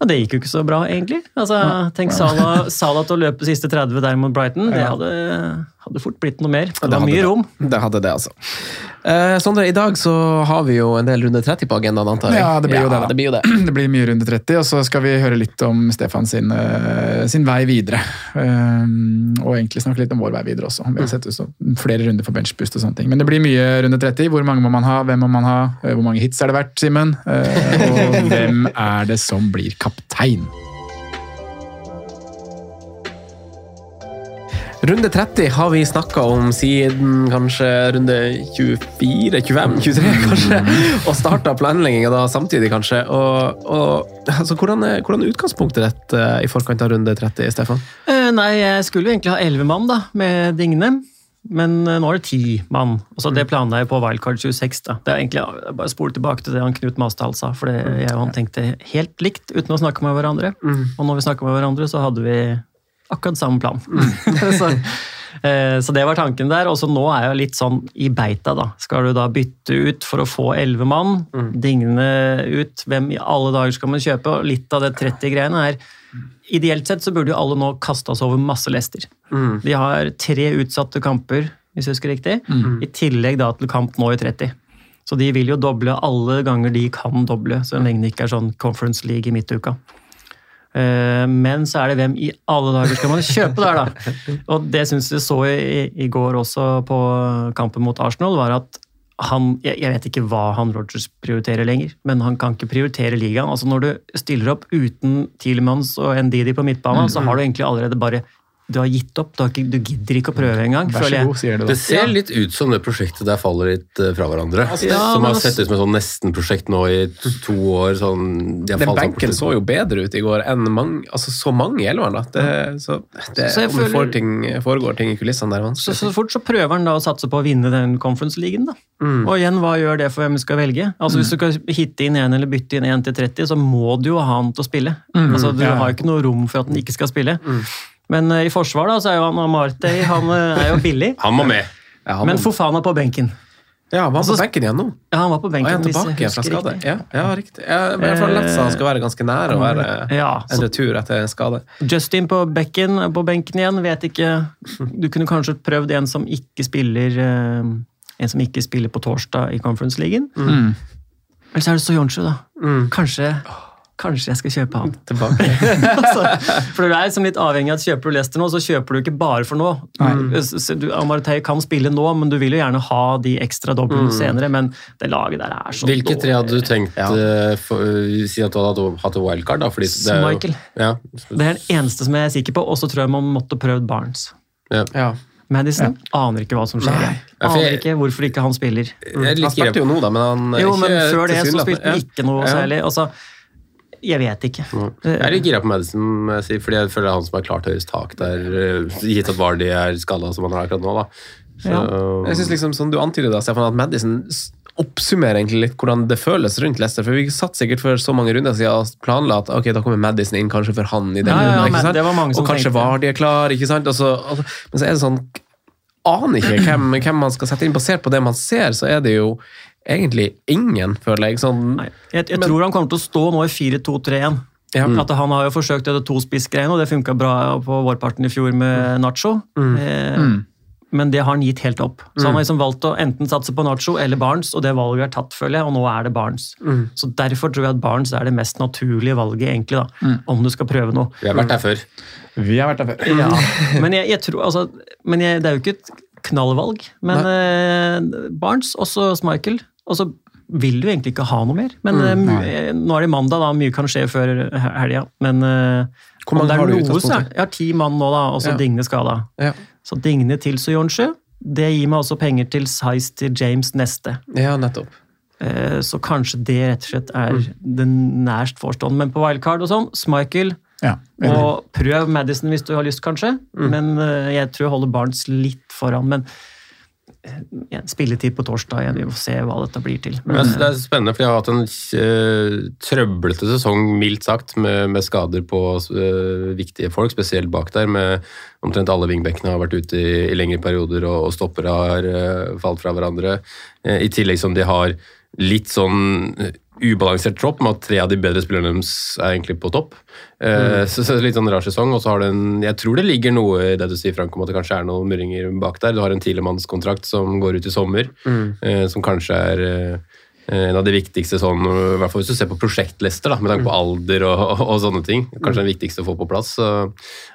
Og det gikk jo ikke så bra, egentlig. Altså, Tenk Salah, Salah til å løpe siste 30 der mot Brighton. Det hadde, hadde fort blitt noe mer. Det var hadde mye det. rom. Det hadde det, altså. Eh, Sondre, i dag så har vi jo en del runde 30 på agendaen, antar jeg? Ja, det blir jo det. det blir jo det. Det blir mye runde 30, og så skal vi høre litt om Stefan sin, eh, sin vei videre. Um, og egentlig snakke litt om vår vei videre også. Vi har sett ut flere runder for benchboost og sånne ting. Men det blir mye runde 30. Hvor mange må man ha? Hvem må man ha? Eh, Hvor mange hits er det verdt, Simen? Uh, og hvem er det som blir kaptein? Runde 30 har vi snakka om siden kanskje runde 24, 25, 23 kanskje. Og starta planlegginga da samtidig, kanskje. Og, og altså, hvordan, er, hvordan er utgangspunktet ditt eh, i forkant av runde 30, Stefan? Eh, Nei, jeg skulle jo egentlig ha elleve mann da, med Digne. Men eh, nå er det ti mann. Og så Det planla jeg på Wildcard 26. da. Det er egentlig jeg bare spole tilbake til det han Knut Masdal sa. For det, jeg og han tenkte helt likt uten å snakke med hverandre. Og når vi snakka med hverandre, så hadde vi akkurat samme plan. så, eh, så det var tanken der. Og så nå er jeg litt sånn i beita, da. Skal du da bytte ut for å få elleve mann? Digne ut? Hvem i alle dager skal man kjøpe? Og litt av det 30-greiene er Ideelt sett så burde jo alle nå kaste oss over masse lester. De har tre utsatte kamper, hvis jeg husker riktig, i tillegg da til kamp nå i 30. Så de vil jo doble alle ganger de kan doble, så lenge det ikke er sånn Conference League i midtuka. Eh, Men så er det hvem i alle dager skal man kjøpe der, da? Og det syns jeg så i, i går også på kampen mot Arsenal, var at han, jeg vet ikke hva han Rogers prioriterer lenger, men han kan ikke prioritere ligaen. Altså Når du stiller opp uten Tielemanns og Ndidi på midtbanen, så har du egentlig allerede bare du har gitt opp. Du, har ikke, du gidder ikke å prøve engang. Vær så god, sier du da. Det ser litt ut som det prosjektet der faller litt eh, fra hverandre. Altså, ja, som har altså- sett ut som et sånn nesten-prosjekt nå i to, to år. Sånn, de har Den falt benken så jo bedre ut i går enn mange, altså så mange i elveren. Det, så det, Så om det får ting, foregår ting i kulissene der, Så, vanskelig. så fort så prøver han da å satse på å vinne den conference-ligaen. da. Og igjen, hva gjør det for hvem du skal velge? Altså Hvis du skal hitte inn en eller bytte inn en til 30, så må du jo ha han til å spille. Altså Du Ja. har jo ikke noe rom for at han ikke skal spille. Men eh, i forsvar da, så er jo han Amartey han eh, er jo billig. Han må med! Ja, han, Men Fofana på benken. ja, han var på altså- benken igjen nå. Ja, han var på er benken. hvis jeg tilbake igjen fra husker skade? riktig. Ja, ja, riktig. Jeg, men jeg han skal være ganske nær og være Ja, en retur etter en skade. Justin på, bekken, på benken igjen, vet ikke Du kunne kanskje prøvd en som ikke spiller eh, En som ikke spiller på torsdag i Conference-ligaen. Mm. Eller så er det Soyonchu, da. Mm. Kanskje, Kanskje jeg skal kjøpe han. Tilbake. altså, for du er liksom litt avhengig av at kjøper du Leicester nå, så kjøper du ikke bare for nå. Så du- Amartey kan spille nå, men du vil jo gjerne ha de ekstra doblene Mm. senere. Men det laget der er så Hvilke tre hadde du dårlig. tenkt eh, for, eh, Si at du hadde hatt et wildcard, da? Fordi det er jo- Michael. Ja. Det er den eneste som jeg er sikker på, og så tror jeg man måtte prøvd Barnes. Ja. Madison aner ikke hva som skjer. Nei. Aner ikke hvorfor ikke han spiller. Jeg liker litt Han spilte jo nå, da, men han Jo, men før det så spilte han ikke noe Ja. særlig. Altså, jeg vet ikke. Jeg er litt gira på Madison, fordi jeg føler det er han som har klart høyest tak der, eh, gitt at Vardy er skada som han er akkurat nå. da. Så, Jeg synes liksom, som du antyder da, Stefan, at Madison oppsummerer egentlig litt hvordan det føles rundt Leicester. For vi satt sikkert for så mange runder siden og planla at ok, da kommer Madison inn kanskje for han i den Ja, ja, ja, runden. ikke sant? det var mange som og kanskje tenkte. Vardy er klar, ikke sant? Altså, altså, men så er det sånn Aner ikke hvem, hvem man skal sette inn. Basert på det man ser, så er det jo egentlig ingen, føler jeg. Sånn, Nei, jeg, jeg tror han kommer til å stå nå i 4-2-3-1. Ja. At Han har jo forsøkt det tospissgreiene, og det funka bra på vårparten i fjor med Nacho. Eh, Men det har han gitt helt opp. Så han har liksom valgt å enten satse på Nacho eller Barnes, og det valget er tatt, føler jeg, og nå er det Barnes. Så Derfor tror jeg at Barnes er det mest naturlige valget, egentlig, da, om du skal prøve noe. vi har vært der før. Vi har vært der før. Ja, men jeg, jeg tror, altså, men jeg, det er jo ikke et knallvalg. Men eh, Barnes, også Smichael. Og så vil du egentlig ikke ha noe mer. Men mm, mu- eh, nå er det mandag, da. Mye kan skje før he- helga. Men eh, Hvor mange har du noe, så Jeg har ti mann nå, da, og så Ja. Digne skada. Ja. Så Digne til Soyonshu. Det gir meg også penger til size til James neste. ja, nettopp. Eh, Så kanskje det rett og slett er Mm. den nærst forestående. Men på wildcard og sånn, Schmeichel Ja, og prøv Madison hvis du har lyst, kanskje. Mm. Men eh, jeg tror jeg holder Barnes litt foran. Men eh, spilletid på torsdag igjen, vi får se hva dette blir til. Men Men, det er spennende, for jeg har hatt en uh, trøblete sesong, mildt sagt, med, med skader på uh, viktige folk, spesielt bak der. med Omtrent alle vingbekkene har vært ute i, i lengre perioder, og, og stoppere har uh, falt fra hverandre. I tillegg som de har litt sånn ubalansert tropp, med at tre av de bedre spillerne deres er egentlig på topp. Mm. så, så litt sånn rar sesong. Og så har det en Jeg tror det ligger noe i det du sier, Frank, om at det kanskje er noen murringer bak der. Du har en tidligmannskontrakt som går ut i sommer, mm. som kanskje er eh, en av de viktigste sånn, i hvert fall hvis du ser på prosjektlister, da, med tanke på alder og, og, og sånne ting. Kanskje den viktigste å få på plass. Så,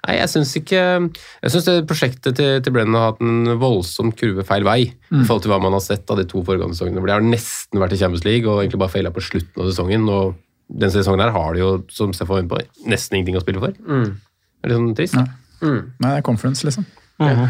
nei, jeg syns ikke Jeg syns prosjektet til, til Brennan har hatt en voldsom kurve feil vei i forhold til hva man har sett av de to foregående sesongene. hvor De har nesten vært i Champions League og egentlig bare feila på slutten av sesongen. og den sesongen her har de jo, som Stefan var inne på, nesten ingenting å spille for. Det er litt sånn trist. Nei. Nei, det er conference, liksom. Mhm. Ja.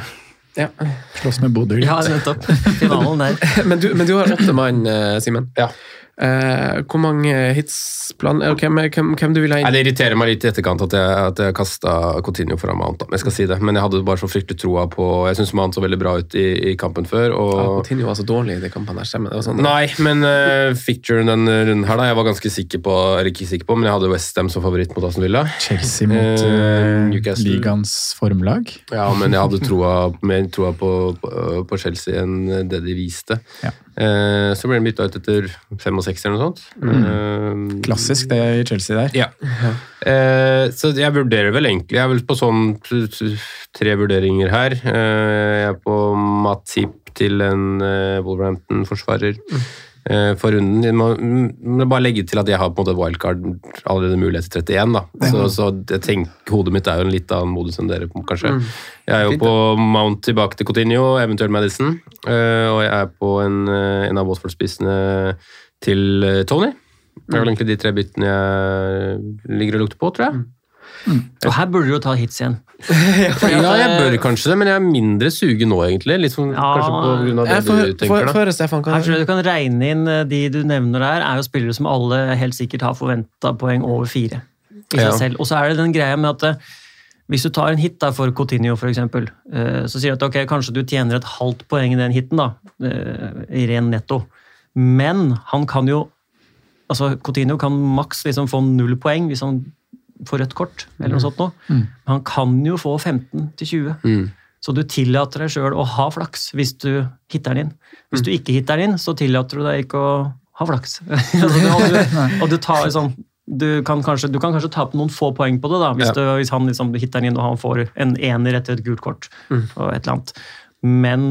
Slåss med Bodø. ja, nettopp. Finalen der. Men, du, men du har åtte mann, eh, Simen. Ja. Eh, hvor mange hitsplan eh, hvem, hvem, hvem du vil ha inn? Det irriterer meg litt i etterkant at jeg, at jeg kasta Coutinho foran Mount. Jeg skal si det, Men jeg hadde bare så fryktelig troa på Jeg syns Mount så veldig bra ut i, i kampen før. Og, Ja, Coutinho var så dårlig i de kampene der, stemmer det? var Sånn, Nei, men uh, featuren den runden her, da, jeg var ganske sikker på Eller ikke sikker på, men jeg hadde Westham som favoritt mot Aston Villa. Chelsea mot Eh, eh, Newcastle. ligaens formlag. Ja, men jeg hadde troa, mer troa på, på, på Chelsea enn det de viste. Ja. Uh, så ble den bytta ut etter 65 eller noe sånt. Eh, Klassisk det i Chelsea der. Ja. Uh, så jeg vurderer vel egentlig Jeg er vel på sånn tre vurderinger her. Uh, jeg er på Matip til en eh, Wolverhampton-forsvarer eh, for runden. Jeg må, må bare legge til at jeg har på en måte wildcard allerede mulighet til 31. da. Så, så jeg tenker, hodet mitt er jo en litt annen modus enn dere, kanskje. Jeg er jo Fint, på Mount tilbake til Coutinho, eventuelt Madison. Og jeg er på en, en av Watford-spissene til eh, Tony. Det er vel egentlig de tre byttene jeg ligger og lukter på, tror jeg. Og her burde du jo ta hits igjen. Ja, jeg bør kanskje det, men jeg er mindre sugen nå, egentlig. Litt som, Ja. kanskje på grunn av det for, du tenker, da. For, får, Stefan, Her tror jeg du kan regne inn eh, de du nevner der, er jo spillere som alle helt sikkert har forventa poeng over fire. i seg Ja. selv. Og så er det den greia med at eh, hvis du tar en hit da for Coutinho, for eksempel, eh, så sier du at ok, kanskje du tjener et halvt poeng i den hiten, da, eh, i ren netto. Men han kan jo altså Coutinho kan maks liksom få null poeng hvis han får rødt kort, eller noe sånt noe. Men han kan jo få 15-20. Mm. Så du tillater deg sjøl å ha flaks hvis du hitter den inn. Hvis du ikke hitter den inn, så tillater du deg ikke å ha flaks. altså, du, og, du, tar liksom du kan, kanskje, du kan kanskje tape noen få poeng på det, da, hvis, Ja. du, hvis han liksom hitter den inn og han får en ener etter et gult kort. og et eller annet. Men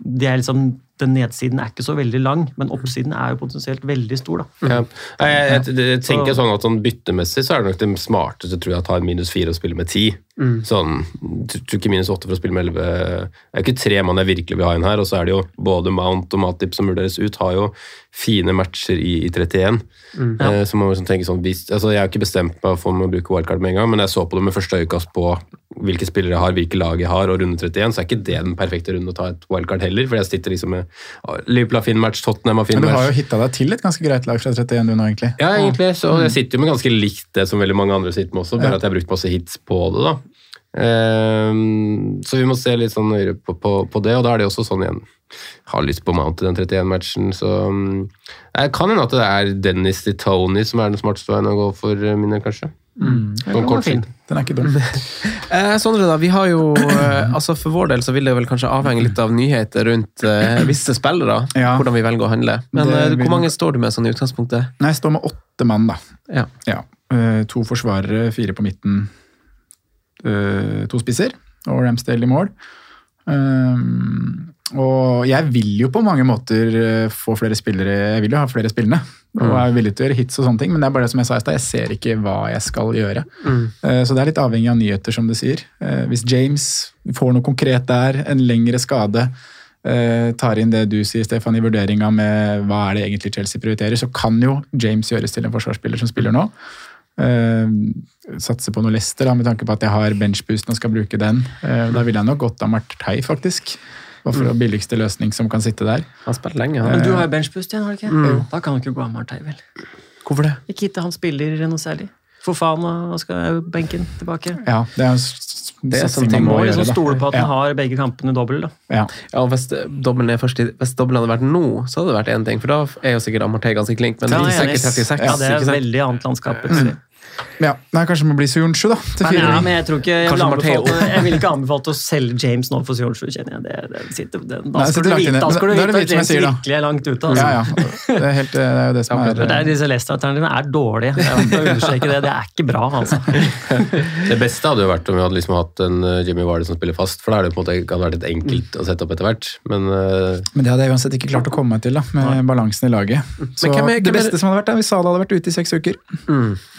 det er liksom den nedsiden er ikke så veldig lang, men oppsiden er jo potensielt veldig stor. Ja. Jeg, jeg, jeg, tenker Så- sånn at sånn byttemessig så er det nok det smarteste tror jeg, å ta en minus fire og spille med ti. Mm. Sånn, tror ikke minus åtte for å spille med elleve. Det er ikke tre mann jeg virkelig vil ha inn her, og så er det jo både Mount og Matip som vurderes ut, har jo fine matcher i, i 31. Mm. Eh, så man må liksom tenke sånn, hvis, altså Jeg har ikke bestemt meg for om å bruke wildcard med en gang, men jeg så på det med første øyekast på hvilke spillere jeg har, hvilke lag jeg har, og runde 31, så er ikke det den perfekte runden å ta et wildcard heller. For jeg sitter liksom med Liverpool har fin match, Tottenham har fin Men du har jo hitta deg til et ganske greit lag fra 31 du nå, egentlig. Ja, egentlig. Så jeg sitter jo med ganske likt det som veldig mange andre sitter med også, bare Ja. at jeg har brukt masse hits på det. da. Um, så vi må se litt sånn nøyere på, på, på det, og da er det også sånn igjen Har lyst på Mount i den 31-matchen, så mm, Jeg kan hende at det er Dennis til Tony som er den smarteste veien å gå for eh, mine, kanskje. På kort fin. Den er ikke dum. Eh, Sondre, da, vi har jo eh, altså For vår del så vil det vel kanskje avhenge litt av nyheter rundt eh, visse spillere. Ja. Hvordan vi velger å handle. Men eh, vil- hvor mange står du med sånn i utgangspunktet? Nei, jeg står med åtte mann, da. Ja. Eh, to forsvarere, fire på midten, eh, to spisser og Ramsdale i mål. Um, og jeg vil jo på mange måter eh, få flere spillere, jeg vil jo ha flere spillende. Og Mm. er villig til å gjøre hits og sånne ting, men det er bare det som jeg sa i stad, jeg ser ikke hva jeg skal gjøre. Mm. Eh, Så det er litt avhengig av nyheter, som du sier. Eh, Hvis James får noe konkret der, en lengre skade, tar inn det du sier, Stefan, i vurderinga med hva er det egentlig Chelsea prioriterer, så kan jo James gjøres til en forsvarsspiller som spiller nå. Uh, satse på noe Leicester, da, med tanke på at jeg har benchboosten og skal bruke den. Uh, da ville jeg nok gått av Martei, faktisk. Bare for Mm. billigste løsning som kan sitte der. Han har spilt lenge. Men du har jo benchboost igjen, har du ikke? Mm. Da kan du ikke gå av Martei, vel? Hvorfor det? Ikke hitte han spiller noe særlig. For faen, og skal benken tilbake. Ja, det er, en Det er sånn ting man Må må liksom gjøre, stole på at Ja. har begge kampene dobbel. da. Ja. Ja, hvis dobbelen er først hvis dobbelen hadde vært nå, så hadde det vært én ting. For da er jo sikkert Amartey ganske klink. Men Ja, det er jeg er sikkert 36. Ja, det er ikke sant? veldig annet landskap. plutselig. Ja. Nei, kanskje man må bli Suyunshu, da. Til Men, fire. ja, men jeg tror ikke jeg vil, anbefale, jeg vil ikke anbefale å selge James nå for Sjonsju, kjenner jeg. Det, det sitter, det, da Nei, skal du vite, da skal du det vite at James sier, virkelig er langt ute. Altså. Ja, ja. Det er, helt, det er jo det som er Det er Disse Leicester-alternativene er dårlige. Jeg understreke det. Det er ikke bra, altså. Det beste hadde jo vært om vi hadde liksom hatt en eh, Jimmy Wardy som spiller fast, for da hadde det på en måte ikke vært litt enkelt å sette opp etter hvert. Men uh... Men det hadde jeg uansett ikke klart å komme meg til, da, med balansen i laget. Så hvem er- Det hvem er- beste som hadde vært, er hvis Sala hadde vært ute i seks uker.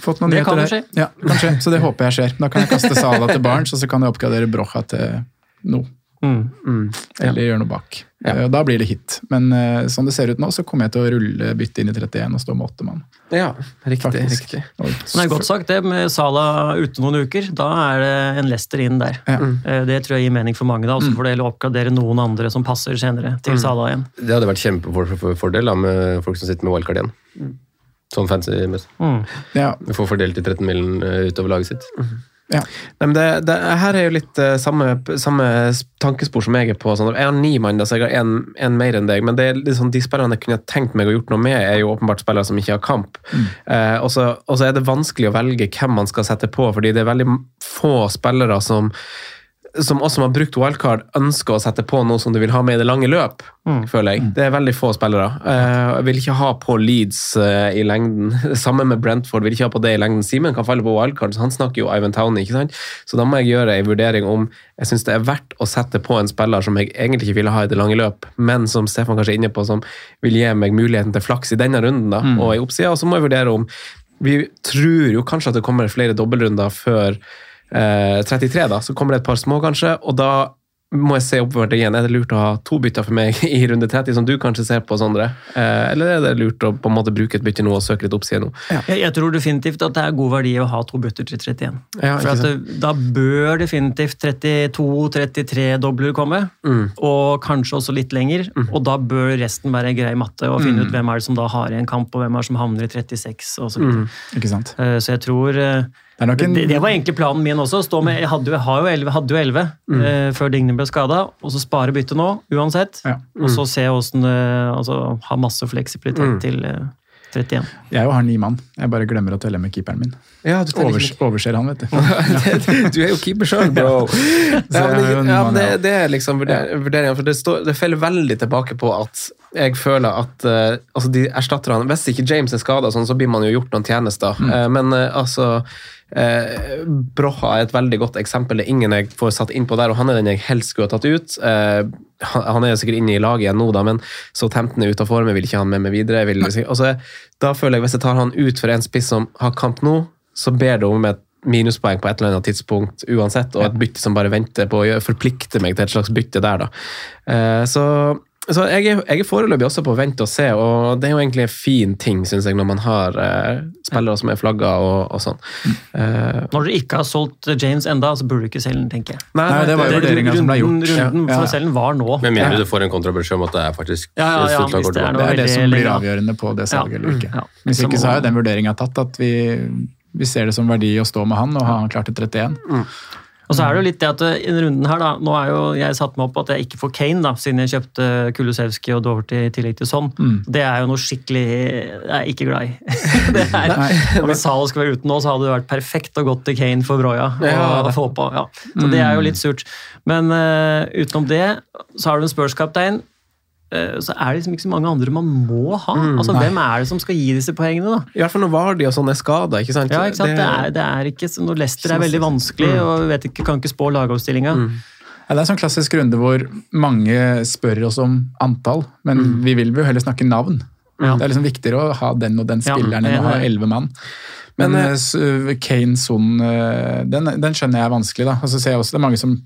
Fått noen Det kan jo skje. Ja, kanskje. Så det håper jeg skjer. Da kan jeg kaste Sala til Barents, og så kan jeg oppgradere Brocha til noe. Mm. Eller gjøre noe bak. Ja. Eh, Da blir det hit. Men uh, sånn det ser ut nå, så kommer jeg til å rulle bytte inn i 31 og stå med åtte mann. Ja, riktig. Faktisk. riktig. Og- Men det er godt sagt, det. Med Sala ute noen uker, da er det en Lester inn der. Ja. Mm. Det tror jeg gir mening for mange. da, Og så får det å oppgradere noen andre som passer senere til Sala igjen. det hadde vært kjempefordel da, med folk som sitter med wildcard igjen. Sånn fancy. Mm. Ja, får fordelt de 13 millen eh, utover laget sitt. ja. Nei, men det, det her er jo litt uh, samme, samme tankespor som jeg er på. Sånn. Jeg har ni mann, så jeg har én mer enn deg. Men det er sånn, de spillerne jeg kunne tenkt meg å gjort noe med, er jo åpenbart spillere som ikke har kamp. Mm. Uh, og så er det vanskelig å velge hvem man skal sette på, fordi det er veldig få spillere som som oss som har brukt wildcard, ønsker å sette på noe som du vil ha med i det lange løp, føler jeg. Det er veldig få spillere. Eh, jeg vil ikke ha på Leeds eh, i lengden. Samme med Brentford, vil ikke ha på det i lengden. Simen kan falle på wildcard, så han snakker jo Ivan Towney, ikke sant? Så da må jeg gjøre en vurdering om jeg syns det er verdt å sette på en spiller som jeg egentlig ikke ville ha i det lange løp, men som Stefan kanskje er inne på, som vil gi meg muligheten til flaks i denne runden, da, og i oppsida. Og så må jeg vurdere om Vi tror jo kanskje at det kommer flere dobbeltrunder før 33, da, så kommer det et par små, kanskje. Og da må jeg se oppover det igjen. Er det lurt å ha to bytter for meg i runde 30, som du kanskje ser på, Sondre? Eh, eller er det lurt å på en måte bruke et bytte nå og søke litt oppside nå? Jeg, jeg tror definitivt at det er god verdi å ha to bytter til 31. Ja, For at det, Da bør definitivt 32-33 dobler komme, Mm. og kanskje også litt lenger. Og da bør resten være grei matte, og finne ut hvem er det som da har en kamp, og hvem er det som havner i 36 osv. Så, sant? Eh, så jeg tror eh, Det nok en det, det var egentlig planen min også. Stå med, jeg hadde, jo- elleve mm. 11, hadde jo 11 eh, før Digne ble skada, og så spare byttet nå, uansett. Ja. Og så se åssen Altså ha masse fleksibilitet til eh, 31. Jeg jo har ni mann. Jeg bare glemmer å telle med keeperen min. Ja, Overs, ikke- overser han, vet du. du er jo keeper sjøl, bro! Ja, men, ja, men det, det er liksom vurder- vurderingen, for det, står, det faller veldig tilbake på at jeg føler at uh, altså de erstatterne Hvis ikke James er skada, sånn, så blir man jo gjort noen tjenester. Mm. Uh, men uh, altså eh, Broha er et veldig godt eksempel. Det er ingen jeg får satt inn på der, og han er den jeg helst skulle ha tatt ut. Han, han er jo sikkert inne i laget igjen nå, da, men Southampton er ute av form, jeg vil ikke ha han med meg videre. Vil, altså, da føler jeg Hvis jeg tar han ut for en spiss som har kamp nå, så ber det om et minuspoeng på et eller annet tidspunkt uansett, og et bytte som bare venter på å forplikte meg til et slags bytte der, da. Så, så jeg, er, jeg er foreløpig også på vent og se, og det er jo egentlig en fin ting, syns jeg, når man har eh, spillere som er flagga og, og sånn. Eh, Når dere ikke har solgt James enda, så burde du ikke selge den, tenker jeg. Nei, nei, det var jo vurderingen som ble gjort. Runden, for å selge den var nå. Med mindre du får en kontrabeskjed om at det er faktisk Ja, ja, ja, det er. Det er det som blir avgjørende på det salget Ja. eller ikke. Ja. Hvis ikke så er jo den vurderinga tatt at vi, vi ser det som verdi å stå med han og ha han klart til 31. Og så er det jo litt det at eh, i runden her, da, nå er jo jeg satt meg opp på at jeg ikke får Kane, da, siden jeg kjøpte Kulusevski og Doverty i tillegg til sånn. Det er jo noe skikkelig Jeg er ikke glad i. det er, og hvis Salo skulle være ute nå, så hadde det vært perfekt å gå til Kane for Broya. Og, Ja, få på, ja. Så det er jo litt surt. Men uh, utenom det, så har du en Spurs-kaptein. Eh, så er det liksom ikke så mange andre man må ha. altså, Hvem er det som skal gi disse poengene, da? I hvert fall når Vardi og sånn er skada, ikke sant? Ja, ikke sant? Det, er, det er ikke så Når Leicester er veldig vanskelig og vet ikke, kan ikke spå lagoppstillinga. Ja, det er en sånn klassisk runde hvor mange spør oss om antall, men vi vil jo heller snakke navn. Ja. Det er liksom viktigere å ha den og den Ja, spilleren enn å ha elleve mann. Men Men, uh, Kane Son, uh, den, den skjønner jeg er vanskelig. da. Og så ser jeg også Det er mange som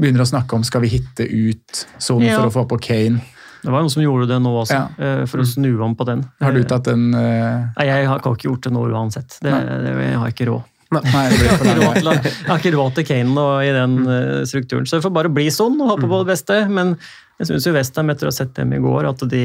begynner å snakke om skal vi hitte ut Son Ja. for å få på Kane. Det var noen som gjorde det nå også, Ja. eh, for å snu om på den. Har du tatt den Uh... Nei, jeg har kan ikke gjort det nå uansett. Det, det, jeg har ikke råd. Nei, Jeg har, råd til, jeg har ikke råd til Kane i den eh, strukturen, så det får bare bli sånn og håpe på det beste. Men jeg syns Westham, etter å ha sett dem i går, at de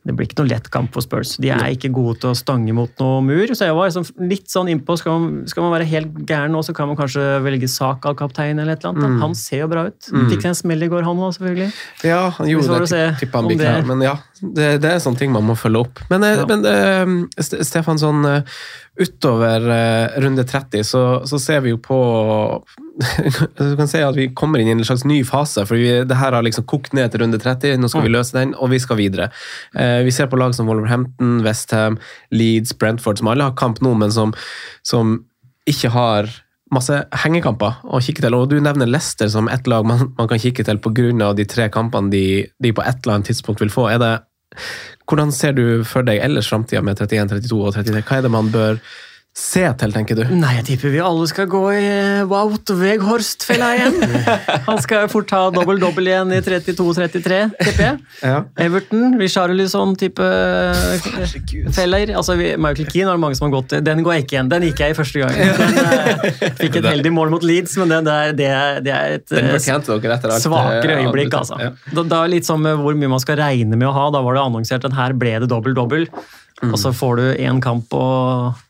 det blir ikke noe lett kamp for Spurs. De er ikke gode til å stange mot noe mur. Så jeg var liksom litt sånn innpå skal man, skal man være helt gæren nå, så kan man kanskje velge sak av kaptein eller et eller annet. Mm. Han ser jo bra ut. Fikk seg en smell i går, han òg, selvfølgelig. Ja, han gjorde det. Tippa han blir. Men ja, det, det er sånne ting man må følge opp. Men, eh, Ja. men uh, Stefan, sånn eh, utover uh, runde 30 så, så ser vi jo på Du kan si at vi kommer inn i en slags ny fase, for vi, det her har liksom kokt ned til runde 30. Nå skal vi løse den, og vi skal videre. Uh, vi ser på lag som Wolverhampton, Westham, Leeds, Brentford, som alle har kamp nå, men som, som ikke har masse hengekamper å kikke til. Og du nevner Leicester som ett lag man, man kan kikke til pga. de tre kampene de, de på et eller annet tidspunkt vil få. Er det, hvordan ser du for deg ellers framtida med 31, 32 og 33? Hva er det man bør se til, tenker du? Nei, jeg tipper vi alle skal gå i eh, Wout Weghorst-fella igjen. Han skal fort ha dobbel-dobbel igjen i 32-33, tipper jeg. Ja. Everton, Richarlison-type feller. Altså, Michael Keane har mange som har gått i. Den går jeg ikke igjen. Den gikk jeg i første gang. Den, eh, fikk et heldig mål mot Leeds, men det, det, det, er, et eh, dere svakere øyeblikk, altså. Da, da litt med hvor mye man skal regne med å ha. Da var det annonsert at her ble det dobbel-dobbel, og så får du én kamp og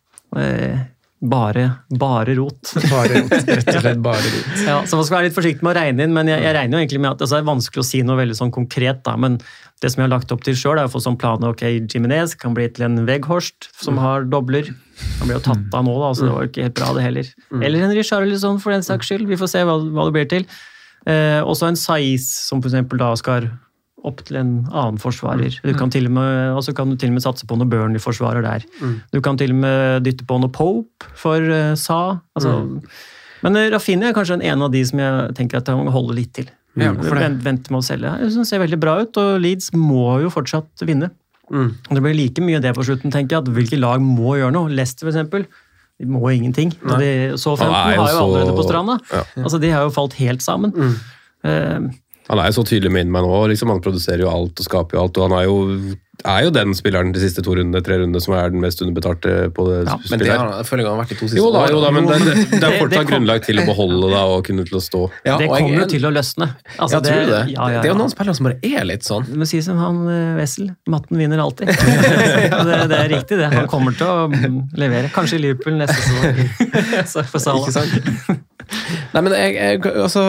bare, bare rot. Bare rot, rett og slett bare rot. Ja, så man skal være litt forsiktig med å regne inn, men jeg, jeg regner jo egentlig med at altså, det er vanskelig å si noe veldig sånn konkret. da, men det som jeg har lagt opp til sjøl, er å få sånn plan ok, Jiminez kan bli til en Weghorst som har dobler. Han ble jo tatt av nå, da, så det var jo ikke helt bra, det heller. Eller en Richarlison, for den saks skyld. Vi får se hva, hva det blir til. Eh, også en Saiz, som for eksempel da skal opp til en annen forsvarer. Du kan til og med, altså så kan du til og med satse på noe Burnley-forsvarer der. Du kan til og med dytte på noe Pope for uh, Sa. Altså, Men uh, Rafinha er kanskje en av de som jeg tenker at jeg må holde litt til. Ja. Vent, vente med å selge. Jeg synes det ser veldig bra ut, og Leeds må jo fortsatt vinne. Mm. Det blir like mye det på slutten, tenker jeg. at Hvilke lag må gjøre noe? Leicester, eksempel. De må ingenting. De, så 15 Han er jo allerede på stranda. Ja. Altså, De har jo falt helt sammen. Eh, Han er jo så tydelig med meg nå. Liksom, han produserer jo alt og skaper jo alt. og Han er jo, er jo den spilleren de siste to rundene, tre rundene som er den mest underbetalte på det Men det har han, jeg føler jeg han har vært i to siste Jo da, jo da, men det, det, det Det- er det fortsatt kom- grunnlag til å beholde da, og kunne til å stå. Ja, det jeg- kommer jo til å løsne. Altså, ja, tror du det? Ja, ja, Det er jo noen spillere som bare er litt sånn. Du må si som han eh, Wessel. Matten vinner alltid. det, det er riktig, det. Han kommer til å levere. Kanskje i Liverpool neste sesong. Så for Salah. Nei, men jeg, jeg altså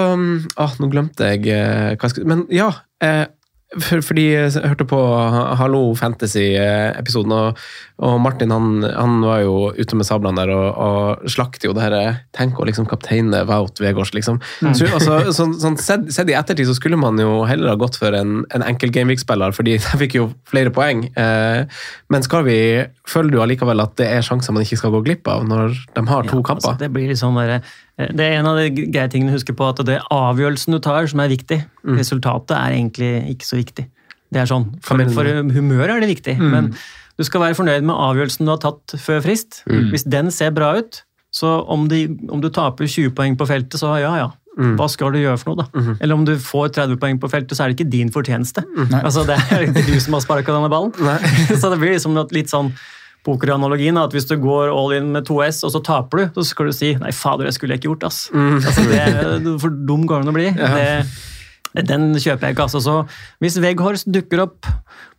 ah, Nå glemte jeg eh, hva jeg skulle Men ja. Eh, for, fordi jeg hørte på Hallo Fantasy-episoden, og, og Martin han, han var jo ute med sablene der og, og slakter jo det her Tenk å liksom kapteine Wout Vegårs, liksom. Mm. Så, altså, sånn, sånn, sett, sett i ettertid så skulle man jo heller ha gått for en, en enkel Gameweek-spiller, fordi de fikk jo flere poeng. Eh, men skal vi Føler du allikevel at det er sjanser man ikke skal gå glipp av når de har to kamper? Altså, det blir litt sånn der, eh, det er en av de greie tingene å huske på, at det er avgjørelsen du tar som er viktig. Mm. Resultatet er egentlig ikke så viktig. Det er sånn, For, for humøret er det viktig, Mm. men du skal være fornøyd med avgjørelsen du har tatt før frist. Mm. Hvis den ser bra ut, så om, de, om du taper 20 poeng på feltet, så ja ja. Mm. Hva skal du gjøre for noe, da? Mhm. Eller om du får 30 poeng på feltet, så er det ikke din fortjeneste. Nei. Altså, Det er ikke du som har sparka denne ballen. så det blir liksom litt sånn pokeranalogien, at hvis du går all in med 2S, og så taper du, så skal du si 'nei, fader, det skulle jeg ikke gjort', ass. Mm. Altså, det, for dum går den å bli. Det, den kjøper jeg ikke. altså. Så hvis Veghorst dukker opp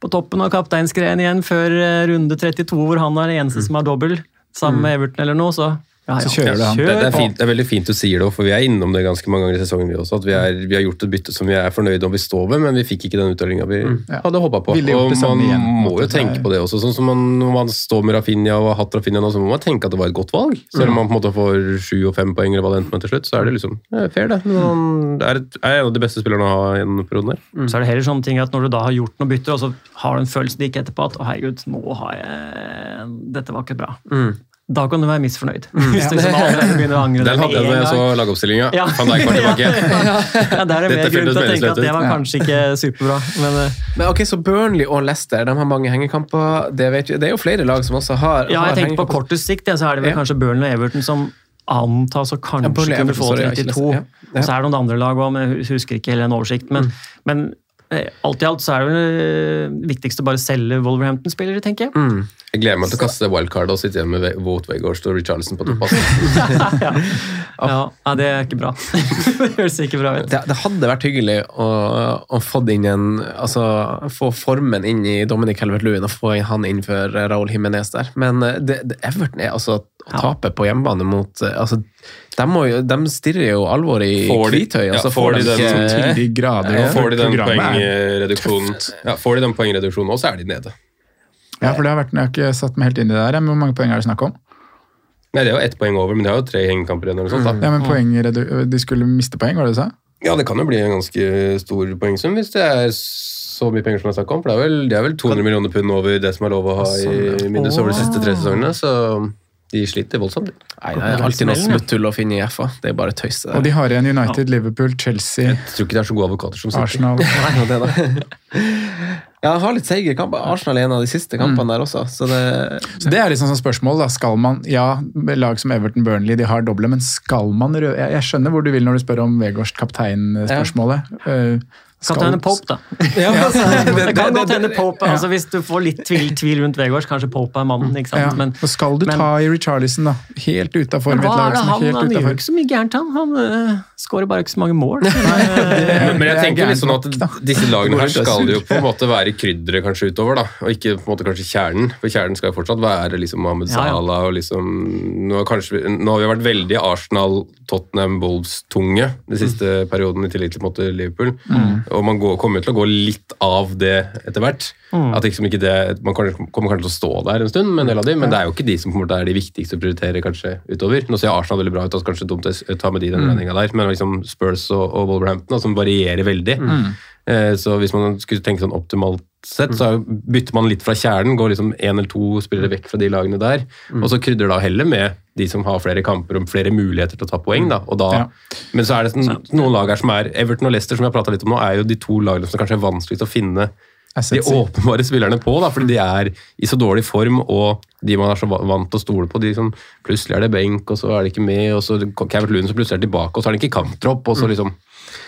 på toppen av kapteinsgreien igjen før eh, runde 32, hvor han er den eneste som har dobbel, sammen med Everton eller noe, så ja, ja. Det, det, er fint, det er veldig fint du sier det, for vi er innom det ganske mange ganger i sesongen. vi også, at Vi, er, vi har gjort et bytte som vi er fornøyde om vi står ved, men vi fikk ikke den uttellinga vi Ja. hadde håpa på. Og man igjen, må jo tenke er- på det også. sånn som man, Når man står med Rafinha og har hatt Rafinha nå, så må man tenke at det var et godt valg. Selv om man på en måte får sju og fem poeng eller hva det endte med til slutt, så er det liksom det er fair, det. Men han er, et, er en av de beste spillerne å ha i en periode der. Så er det heller sånne ting at når du da har gjort noe bytter, og så har du en følelse det ikke etterpå at å herregud, nå har jeg Dette var ikke bra. Da kan du være misfornøyd. Hvis du liksom allerede begynner å angre Den hadde jeg da jeg så lagoppstillinga. Ja. Van Dijk var tilbake. ja, ja, der er det mer grunn til å tenke at det var kanskje ikke superbra. Men eh, Men ok, Så Burnley og Leicester de har mange hengekamper. Det, vet vi. det er jo flere lag som også har ja, jeg tenker på kortest sikt, ja, så er det vel Ja. kanskje Burnley og Everton som antas å kanskje Ja, Burnley, kunne få sorry, ja, ikke 32. Ja. Ja. Og så er det noen andre lag òg, men jeg husker ikke hele den oversikten. Men, men eh, alt i alt så er det vel eh, viktigst å bare selge Wolverhampton-spillere, tenker jeg. Mm. Jeg gleder meg til å kaste wildcard og sitte igjen med Wout Weghorst og Richarlison på topp. ja. Ja, ja, det er ikke bra. det høres ikke bra ut. Det, det hadde vært hyggelig å, å få inn en altså, få formen inn i Dominic Helvert Lewin og få han inn for Raúl Jiménez der. Men eh, det, det, Everton er altså å tape på hjemmebane mot eh, altså, de, må jo, de stirrer jo alvoret i hvithøy, og ja, så får får de de den til de grader, Ja. Får de den er poengreduksjonen, ja, får de den poengreduksjonen også, er de nede. Ja, for det har vært, Jeg har ikke satt meg helt inn i det der. men Hvor mange poeng er det snakk om? Nei, Det er jo ett poeng over, men de har jo tre hengekamper igjen. eller sånt da. Ja, men poeng, De skulle miste poeng, var det du sa? Ja, det kan jo bli en ganske stor poengsum hvis det er så mye penger som det er snakk om. For det er vel, det er vel 200 millioner pund over det som er lov å ha i minus over de siste tre sesongene. Så de sliter voldsomt. Nei, det er alltid noe smutthull å finne i FA. Det er bare tøys. Og de har igjen United, Liverpool, Chelsea, Jeg tror ikke det er så gode advokater som. Arsenal Nei, det da. Ja, han har litt seige kamper. Arsenal er en av de siste kampene der også. Så det, Så Det er liksom sånn spørsmål. da, skal man, ja, Lag som Everton Burnley de har doble, men skal man røde? Jeg, jeg skjønner hvor du vil når du spør om Vegårst kaptein-spørsmålet. Uh, Kaptein Pope, da. Ja, altså, det kan det- godt hende Pope, altså Hvis du får litt tvil, tvil rundt Vegårs, kanskje Pope er mannen. ikke sant? Ja. Men, og skal du men- ta i Richarlison, da? Helt utafor han, er helt han gjør ikke så mye gærent, han. Han uh, skårer bare ikke så mange mål. Men, men jeg er tenker litt sånn at disse lagene her skal jo på en måte være krydderet kanskje utover, da, og ikke på en måte kanskje kjernen. For kjernen skal jo fortsatt være liksom Mohammed Ja, ja. Salah og liksom nå kanskje, nå har vi vært veldig Arsenal, Tottenham, Wolves-tunge den siste perioden, i tillegg til måte Liverpool. Og man går, kommer til å gå litt av det etter hvert. At liksom det, Man kommer kanskje til å stå der en stund med en del av de, men det er jo ikke de som er de viktigste å prioritere kanskje utover. Nå ser Arsenal veldig bra ut, altså kanskje dumt å ta med de den regninga der, men liksom Spurs og, og Wolverhampton, som som varierer veldig. Eh, Så hvis man skulle tenke sånn optimalt sett, så bytter man litt fra kjernen, går liksom én eller to spillere vekk fra de lagene der, og så krydrer da heller med de som har flere kamper og flere muligheter til å ta poeng. da, og da, Ja. Men så er det sånn, noen lag her som er Everton og Leicester, som jeg har prata litt om nå, er jo de to lagene som kanskje er vanskeligst å finne de åpenbare spillerne på, da, fordi de er i så dårlig form, og de man er så vant til å stole på, de som plutselig er det benk, og så er de ikke med, og så Cavert Lund som plutselig er tilbake, og så er det ikke kamptropp, og så liksom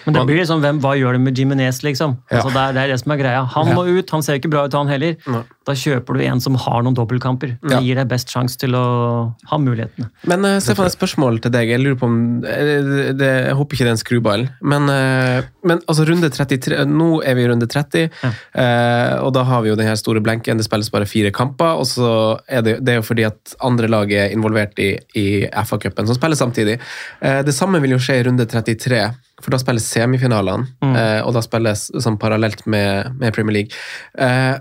Men det blir liksom, hvem, hva gjør det med Jimenez, liksom? Altså, det, er, det er det som er greia. Han må ut, han ser ikke bra ut, han heller. Da kjøper du en som har noen dobbeltkamper. Det gir deg best sjanse til å ha mulighetene. Men uh, Stefan, et spørsmål til deg. Jeg lurer på om eh, det, det, Jeg håper ikke det er en skruball. Men, uh, men altså runde 33 Nå er vi i runde 30, eh, og da har vi jo den her store blenken. Det spilles bare fire kamper, og så er det, det er jo fordi at andre lag er involvert i, i FA-cupen, som spiller samtidig. Uh, det samme vil jo skje i runde 33, for da spilles semifinalene, mm. og da spilles sånn parallelt med, med Premier League. Eh,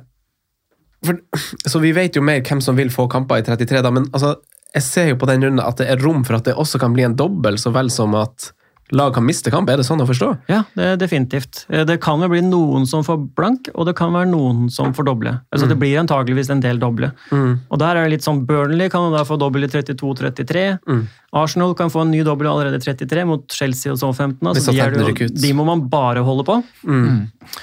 for, så vi vet jo mer hvem som vil få kamper i 33, da, men altså, jeg ser jo på den runden at det er rom for at det også kan bli en dobbel, så vel som at lag kan miste kamp. Er det sånn å forstå? Ja, det er definitivt. Eh, Det kan jo bli noen som får blank, og det kan være noen som får doble. Altså, Det blir antageligvis en del doble. Og der er det litt sånn Burnley kan da få dobbel i 32-33. Arsenal kan få en ny dobbel allerede i 33 mot Chelsea og Southampton. Hvis Altså, de, de må man bare holde på. Eh,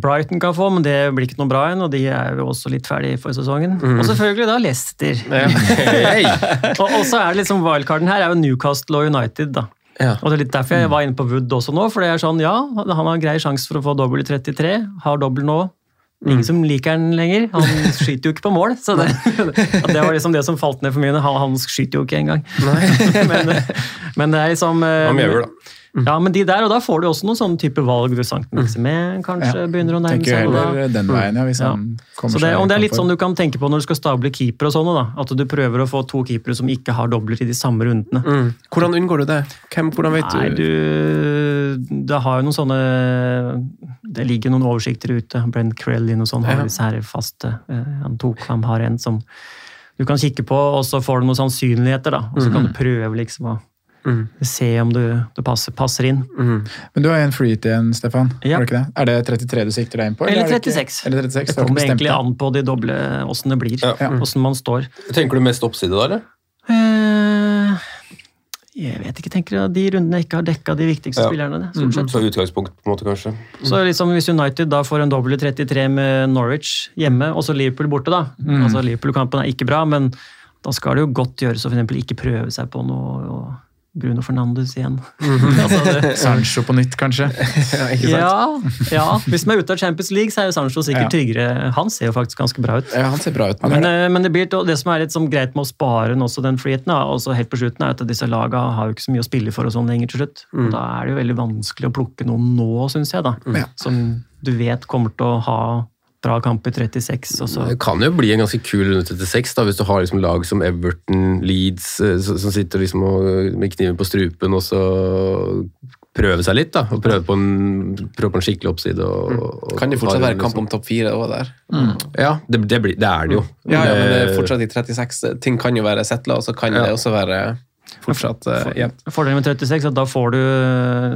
Brighton kan få, men det blir ikke noe bra igjen, og de er jo også litt ferdig for sesongen. Og selvfølgelig da Leicester. og, og så er det liksom wildcarden her er jo Newcastle og United, da. Ja. Og det er litt derfor jeg var inne på Wood også nå, for det er sånn, ja, han har grei sjanse for å få dobbel i 33, har dobbel nå. Ingen som liker han lenger. Han skyter jo ikke på mål. så Det, det var liksom det som falt ned for mye. Han, han skyter jo ikke engang. men, men det er liksom eh, Han gjør det, da. Ja, men de der, og da får du også noen sånne type valg. Du Sankt Maximin kanskje begynner å nærme seg. Tenker heller den veien, ja, hvis Ja. han kommer så det, seg om det er litt sånn du kan tenke på når du skal stable keeper og sånne, da. At du prøver å få to keepere som ikke har dobler i de samme rundene. Mm. Hvordan unngår du det? Hvem, hvordan vet Nei, du? du Det har jo noen sånne Det ligger noen oversikter ute. Brent Krellin og sånn har Ja. disse her faste. eh, Han tok han har en som du kan kikke på, og så får du noen sannsynligheter, da. Og så kan du prøve liksom å Mm. se om du, du passer, passer inn. Men du har en free hit igjen, Stefan. Ja. Er, det? Er det 33 du sikter deg inn på? Eller eller, 36. Eller 36. Det kommer egentlig an på de doble, åssen det blir. Ja. Åssen man står. Tenker du mest oppside da, eller? Eh, Jeg vet ikke, tenker jeg. De rundene ikke har dekka de viktigste Ja. spillerne. det, mm. Så utgangspunkt, på en måte, kanskje. Så liksom Hvis United da får en dobbel 33 med Norwich hjemme, og så Liverpool borte, da. Altså Liverpool-kampen er ikke bra, men da skal det jo godt gjøres å for eksempel ikke prøve seg på noe og Bruno Fernandes igjen. altså det, Sancho på nytt, kanskje? Ja, ikke sant? ja, ja, hvis man er ute av Champions League, så er jo Sancho sikkert Ja. tryggere. Han ser jo faktisk ganske bra ut. Ja, han ser bra ut. Men, eh, men det, blir, det som er litt sånn greit med å spare den, også den friheten, også helt på slutten, er at disse lagene har jo ikke så mye å spille for og sånn lenger til slutt. Mm. Da er det jo veldig vanskelig å plukke noen nå, syns jeg, da. Som du vet kommer til å ha bra kamp i 36, og så Det kan jo bli en ganske kul runde 36, da, hvis du har liksom lag som Everton, Leeds, eh, som sitter liksom og, med kniven på strupen og så prøve seg litt. da, og Prøve på en, prøve på en skikkelig oppside. Og, og, Kan det fortsatt være kamp liksom. om topp fire òg der? Ja, det, det, blir, det er det jo. Ja, ja, men det er Eh, fortsatt i 36. Ting kan jo være settla, og så kan Ja. det også være fortsatt uh, jevnt. Fordelen med 36 er at da får du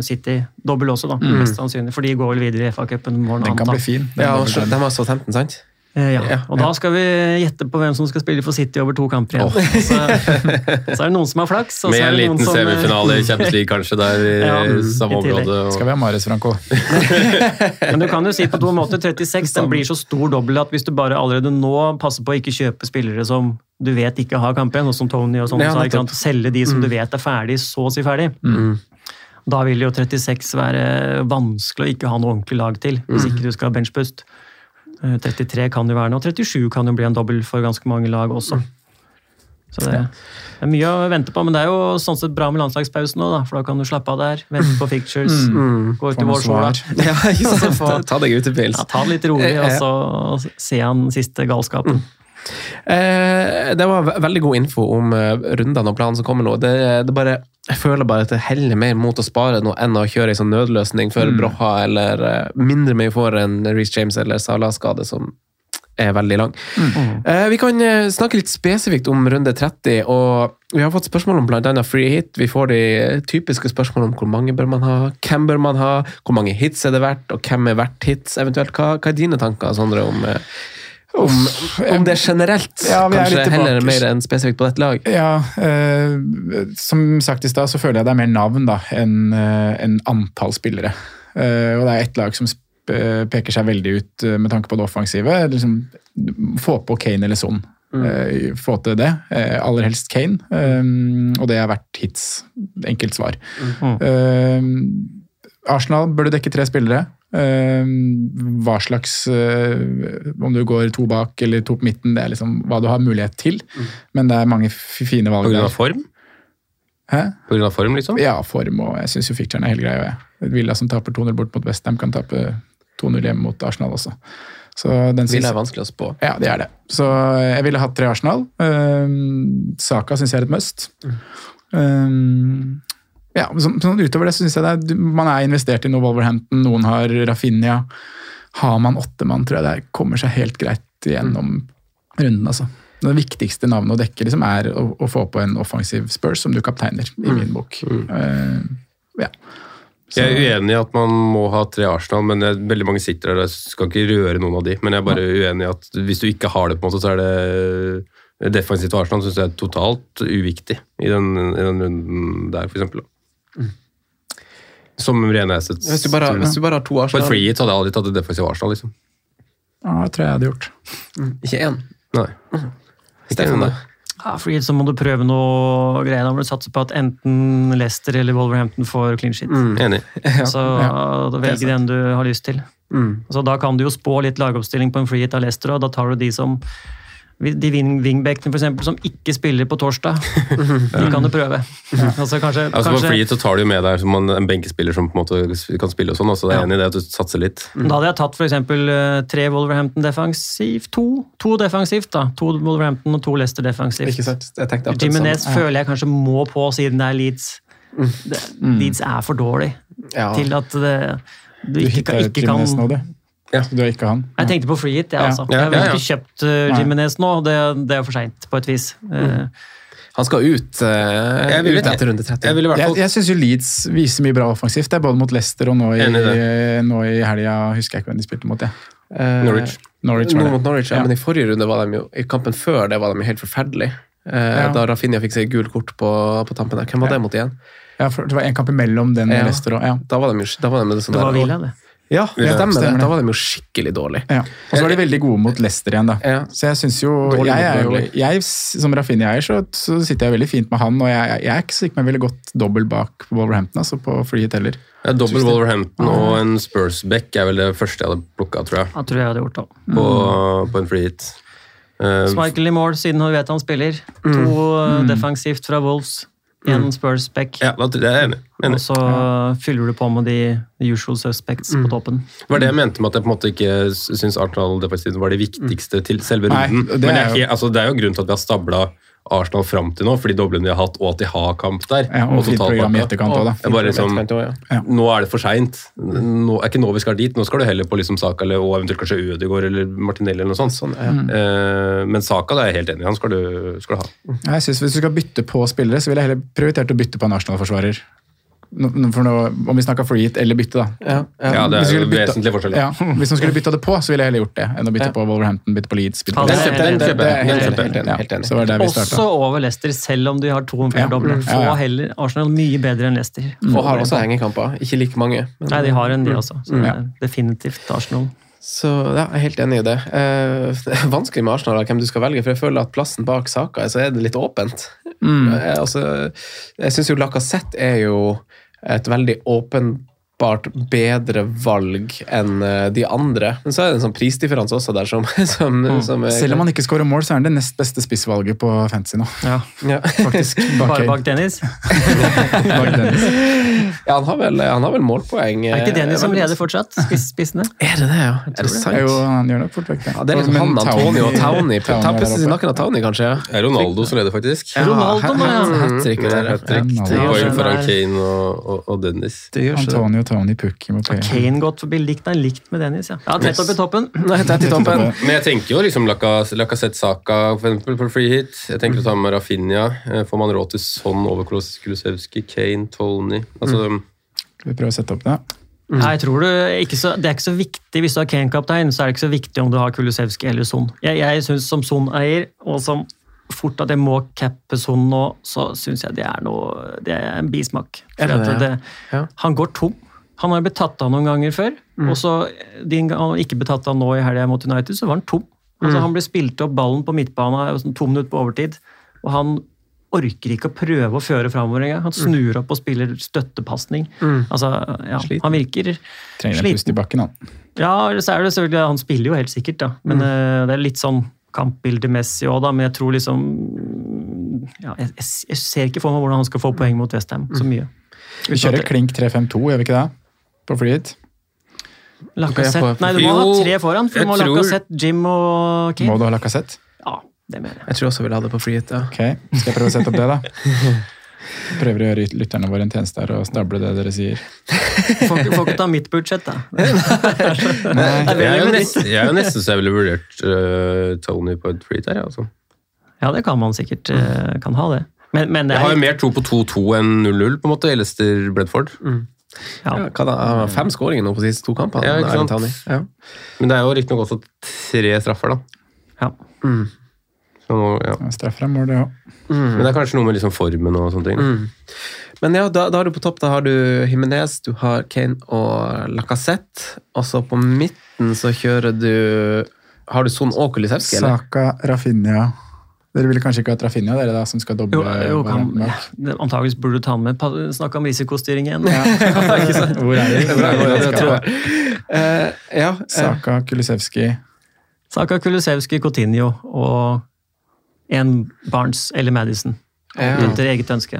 City dobbel også, da. Mest sannsynlig, for de går vel videre i FA-cupen. Den kan bli fin. Den Ja, og de har Southampton, sant? Eh, Ja. Og da skal vi gjette på hvem som skal spille for City over to kamper igjen. Så, så er det noen som har flaks. og så Med er en liten som, eh, semifinale i Champions League, kanskje, der i Ja, samme område. Skal vi ha Mares, Franco? Men du kan jo si på to måter 36 den blir så stor dobbel at hvis du bare allerede nå passer på å ikke kjøpe spillere som du vet ikke har kamp igjen, og som Tony og sånn, Ja, så, sant? selge de som du vet er ferdig, så å si ferdig. Da vil jo 36 være vanskelig å ikke ha noe ordentlig lag til, hvis ikke du skal ha benchbust. Eh, 33 kan det være nå. og 37 kan jo bli en dobbel for ganske mange lag også. Så det er mye å vente på, men det er jo sånn sett bra med landslagspausen nå, for da kan du slappe av der, vente på pictures, gå ut i noe vår sola. svar. Ja. Ta, ta deg ut i pils. Ja, ta det litt rolig, og så se han siste galskapen. Eh, det var veldig god info om eh, rundene og planen som kommer nå. Det, det bare, jeg føler bare at det heller mer mot å spare noe enn å kjøre en sånn nødløsning for Broha, eller eh, mindre mye får en Reece James eller Salah-skade som er veldig lang. Eh, vi kan eh, snakke litt spesifikt om runde 30, og vi har fått spørsmål om bl.a. free hit. Vi får de typiske spørsmålene om hvor mange bør man ha, hvem bør man ha, hvor mange hits er det verdt, og hvem er verdt hits eventuelt. Hva, hva er dine tanker, Sondre, om, eh, om, om det generelt? Ja, vi Kanskje heller mer enn spesifikt på dette lag? Ja, eh, som sagt i stad, så føler jeg det er mer navn da, enn en antall spillere. Eh, og det er ett lag som eh, peker seg veldig ut eh, med tanke på det offensive. Liksom, få på Kane eller Son. Eh, få til det. Eh, aller helst Kane. Eh, og det er verdt hits. Enkelt svar. Eh, Arsenal burde dekke tre spillere. Eh, hva slags eh, Om du går to bak eller to på midten, det er liksom hva du har mulighet til. Men det er mange fine valg På grunn av form? Hæ? På grunn av form, liksom? Ja, form og jeg syns jo ficturen er hele greia. Villa som taper 2-0 bort mot Westham, kan tape 2-0 hjemme mot Arsenal også. Så den synes... Villa er vanskelig å spå. Ja, det er det. Så jeg ville hatt tre Arsenal. Um, Saka syns jeg er et must. Um, ja, sånn, sånn Utover det så syns jeg det er, man er investert i noe Wolverhampton, noen har Rafinha. Har man åtte mann, tror jeg det kommer seg helt greit gjennom runden. altså. Det viktigste navnet å dekke liksom, er å, å få på en offensiv Spurs som du kapteiner, i min bok. Uh, ja. Jeg er uenig i at man må ha tre Arsenal, men jeg, veldig mange sitter der og jeg skal ikke røre noen av de. Men jeg er bare uenig i at hvis du ikke har det, på en måte, så er det defensivt Arsenal synes jeg er totalt uviktig i den, i den runden der, for eksempel. Som Rene. Hvis du bare, hvis du bare har to På et Arsenal free hit hadde jeg aldri tatt et defensivt Arsenal, liksom. Ja, det tror jeg jeg hadde gjort. Ikke én. Nei. Stefan, da? Ja, fordi så må du prøve noe greier. Da må du satse på at enten Leicester eller Wolverhampton får clean shit. Enig. Så da velger den du har lyst til. Så da kan du jo spå litt lagoppstilling på en free hit av Leicester, og da tar du de som de wing- wingbackene for eksempel, som ikke spiller på torsdag. De kan du prøve. Altså kanskje, Altså På kanskje free så tar du med deg man, en benkespiller som på en måte kan spille og sånn, altså det er Ja. enig i det at du satser litt. Da hadde jeg tatt eksempel eh, tre Wolverhampton defensivt. To, to defensivt, da. To Wolverhampton og to Leicester defensivt. Ikke sant? Jeg tenkte det Jimenez føler jeg kanskje må på, siden det er Leeds. Mm. Leeds er for dårlig Ja. til at det, du, Du ikke, ikke kan- nå, ikke kan Så du. er ikke han. Jeg tenkte på free hit, jeg, Ja. altså. Ja, Jeg har ja, ja. ikke kjøpt uh, Jimenez nå. Det, det er for seint, på et vis. Mm. Han skal ut, uh, Jeg ville- ut etter runde 30. Jeg ville Jeg, jeg syns Leeds viser mye bra offensivt. Det er både mot Leicester og nå i, nå i helga. Husker jeg ikke hvem de spilte mot. Ja. Uh, Norwich. Norwich var det. mot Norwich, ja. Ja. Men i forrige runde var de jo I kampen før det var de jo helt forferdelige. Uh, Ja. Da Rafinha fikk seg gult kort på, på tampen. der. Hvem var Ja. det mot igjen? Ja, for det var en kamp imellom den og Ja. Leicester. Og, ja. Da var de da var de med det sånn det var der- Villa, det. Ja, Ja, stemmer stemmer. Da var de jo skikkelig dårlige. Ja. Og så var de veldig gode mot Leicester igjen, da. Ja. Så jeg synes jo Dårlig jeg jo, jeg, Som Rafinha-eier så, så sitter jeg veldig fint med han, og jeg, jeg er ikke så sikker på om jeg ville gått dobbelt bak på Wolverhampton, altså på flyet heller. Ja, Dobbel Wolverhampton og en Spurs-back er vel det første jeg hadde plukka, tror jeg, Jeg tror jeg hadde gjort det. på, på en free hit. Smichael i mål, siden vi vet han spiller. To mm. defensivt fra Wolves. En Spurs-back. ja, da, det er jeg enig. Og enig. så fyller du på med de usual suspects på toppen. Det var det jeg mente med at jeg på en måte ikke syns Arsenal defensivt var det viktigste til selve Nei, runden. det Men det er er, jo- altså, det er jo grunnen til at vi har stabla Arsenal fram til nå, for de doblene de har hatt, og at de har kamp der. Ja, og fint totalt program i etterkant òg, da. Er bare liksom, ja. Nå er det for seint. Nå er ikke nå vi skal dit. Nå skal du heller på liksom Saka eller, og eventuelt kanskje Ødegaard eller Martinelli eller noe sånt. Sånn, ja. Eh, men Saka det er jeg helt enig i. Han skal du, skal du ha. Jeg synes Hvis du skal bytte på spillere, så ville jeg heller prioritert å bytte på en Arsenal-forsvarer. Nå, om vi snakker freeheat eller bytte, da. Ja, ja. Ja, det er jo bytte- vesentlig forskjell. Ja, Hvis man skulle bytta det på, så ville jeg heller gjort det. Enn å bytte Ja. på Wolverhampton, bytte på Leeds. Bytte på Leeds. Den det er kjøper helt enig. kjøper Det er jeg. jeg. Det Også over Leicester, selv om de har to Ja. Mm. Få Ja, ja. heller Arsenal mye bedre enn Leicester. Og har også hengekamper. Ikke like mange. men- Nei, de har en, de også. Så det Ja. er definitivt Arsenal. Så ja, jeg er helt enig i det. Eh, det er vanskelig med Arsenal hvem du skal velge, for jeg føler at plassen bak Saka så er det litt åpent. Eh, altså, jeg syns jo Lacassette er jo et veldig åpenbart bedre valg enn eh, de andre. Men så er det en sånn prisdifferanse også der som, som, som er, Selv om han ikke skårer mål, så er han det nest beste spissvalget på fantasy nå. Ja. ja. Faktisk. Bare bak Dennis. Bak Dennis. ja, han har vel, han har vel målpoeng. Er ikke Dennis som eh, leder fortsatt? Spiss, spissene? Er det det, ja? Er det sant? Jo, han gjør nok fort vekk det. Ja, det er liksom han, Antonio og Townie. Ta i nakken av Townie, kanskje? Det er Ronaldo som leder, faktisk. Ronaldo, ja. Hat-trick Ja, To Ronaldo. poeng foran. Kane og, og, og Dennis. Det gjør. Antonio, Tony, Pukki må play. Kane gått forbi likt, nei, likt med Dennis, ja. ja tett opp i toppen. Nei, tett i toppen. Men jeg tenker jo liksom Lacassette Saka for eksempel, på free hit. Jeg tenker å ta med Rafinha. Eh, Får man råd til sånn over Kulusevski, Kane, Tony altså, Skal vi prøve å sette opp det? Nei, jeg tror du ikke så, Det er ikke så viktig hvis du har Kane-kaptein, så er det ikke så viktig om du har Kulusevski eller Son. Jeg, jeg syns som Son-eier, og som fort at jeg må cappe Son nå, så syns jeg det er noe Det er en bismak. For det at det? det, Ja. Han går tom. Han har blitt tatt av noen ganger før, og så de gang han ikke betatt av nå i helga mot United, så var han tom. Altså, Han ble spilt opp ballen på midtbanen sånn to minutter på overtid, og han orker ikke å prøve å føre framover engang. Han snur opp og spiller støttepasning. Mm. Altså, ja, han virker Trenger en pust i bakken, han. Ja, så er det selvfølgelig, han spiller jo helt sikkert, da. Men Mm. uh, det er litt sånn kampbildemessig òg, da. Men jeg tror liksom ja, jeg, jeg, jeg ser ikke for meg hvordan han skal få poeng mot Westham så mye. Vi kjører klink 3-5-2, gjør vi ikke det? På free hit? Lacassette Nei, du må ha tre foran, for du må ha Lacassette, Jim og Kane. Må du ha Lacassette? Ja, det mener jeg. Jeg tror også jeg vil ha det på hit, ja. Ok, skal jeg prøve å sette opp det, da? Prøver å gjøre lytterne våre en tjeneste her og stable det dere sier. Får ikke, får ikke ta mitt budsjett, da. Nei, Jeg er jo nesten, jeg er jo nesten så jeg ville vurdert uh, Tony på et free der, jeg, altså. Ja, det kan man sikkert eh, kan ha det. Men, men det Jeg har jo mer tro på 2-2 enn 0-0, på en måte, i Leicester Bredford. Ja. Ja, hva da? Fem skåringer nå på de siste to kampene. Ja, ikke sant? Ja. Men det er jo riktignok også tre straffer, da. Ja. Mm. Så nå, ja. Straffer er mål, det òg. Men det er kanskje noe med liksom formen og sånne ting. Mm. Men ja, da, da har du på topp da har du Jimenez, du har Kane og Lacassette. Og så på midten så kjører du Har du Son og Kulisevskij. Saka, Rafinha Dere ville kanskje ikke hatt Rafinha, dere da, som skal doble Jo, jo kan, varianten antageligvis burde du ta med. Snakke om risikostyring igjen. Hvor er de? Hvor er de? Ja, det ja, Saka, Kulisevski Saka Kulisevski, Coutinho og en Barnes eller Madison. Ja. Etter eget ønske.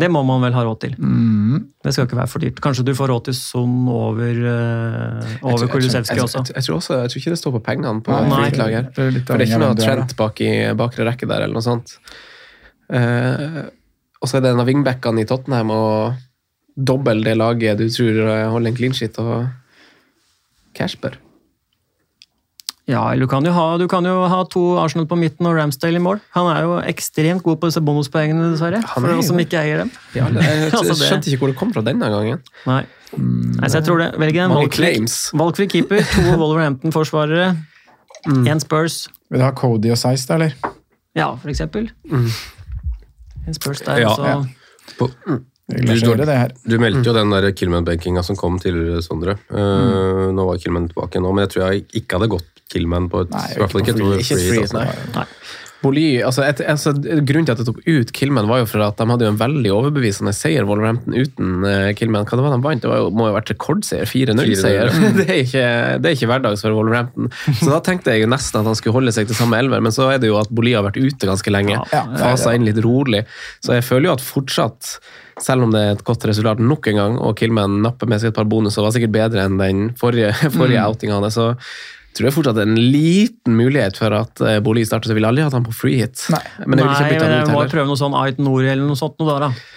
Det må man vel ha råd til. mm. Det skal ikke være for dyrt. Kanskje du får råd til Son over, uh, over jeg Kulusevski jeg- også. Jeg, jeg, tror også. Jeg tror ikke det står på pengene på Nei. fritt lag her. Det er For det er ikke noe Trent bak i bakre rekke der, eller noe sånt. Uh, og så er det en av wingbackene i Tottenham og dobbel det laget du tror holder en clean shit, og Cashper. Ja, eller du kan, jo ha, du kan jo ha to Arsenal på midten og Ramsdale i mål. Han er jo ekstremt god på disse bonuspoengene, dessverre. Han For oss som ikke eier dem. Ja, jeg Altså, skjønte ikke hvor det kom fra denne gangen. Nei. Nei, så jeg tror det. Velg en valgfri, valgfri keeper, to Wolverhampton-forsvarere, én Spurs. Vil du ha Cody og Size, da, eller? Ja, for eksempel. Mm. En Spurs der, Ja, så ja. På, gjøre det her. du meldte jo den der Killman-benkinga som kom tidligere, Sondre. Eh, Nå var Killman tilbake nå, men jeg tror jeg ikke hadde gått Killman på et Nei, i hvert fall ikke, ikke Ikke free, free, nei. Nei. Boly, altså, et, altså, Grunnen til at jeg tok ut Killman, var jo for at de hadde jo en veldig overbevisende seier, Wolverhampton, uten uh, Killman. Hva det var de vant? Det var jo, må jo ha vært rekordseier. 4-0-seier. det, er ikke, det er ikke hverdags for Wolverhampton. Så da tenkte jeg jo nesten at han skulle holde seg til samme elver, men så er det jo at Boli har vært ute ganske lenge. Ja. Fasa inn litt rolig. Så jeg føler jo at fortsatt, selv om det er et godt resultat nok en gang, og Killman napper med seg et par bonuser, var sikkert bedre enn den forrige, forrige outinga hans, så tror fortsatt det er en liten mulighet for at uh, Boly starter. Så ville aldri hatt han på free hit. Nei. Men Nei, men jeg ut må prøve noe sånn Ait Nori eller noe sånt. Noe da, da.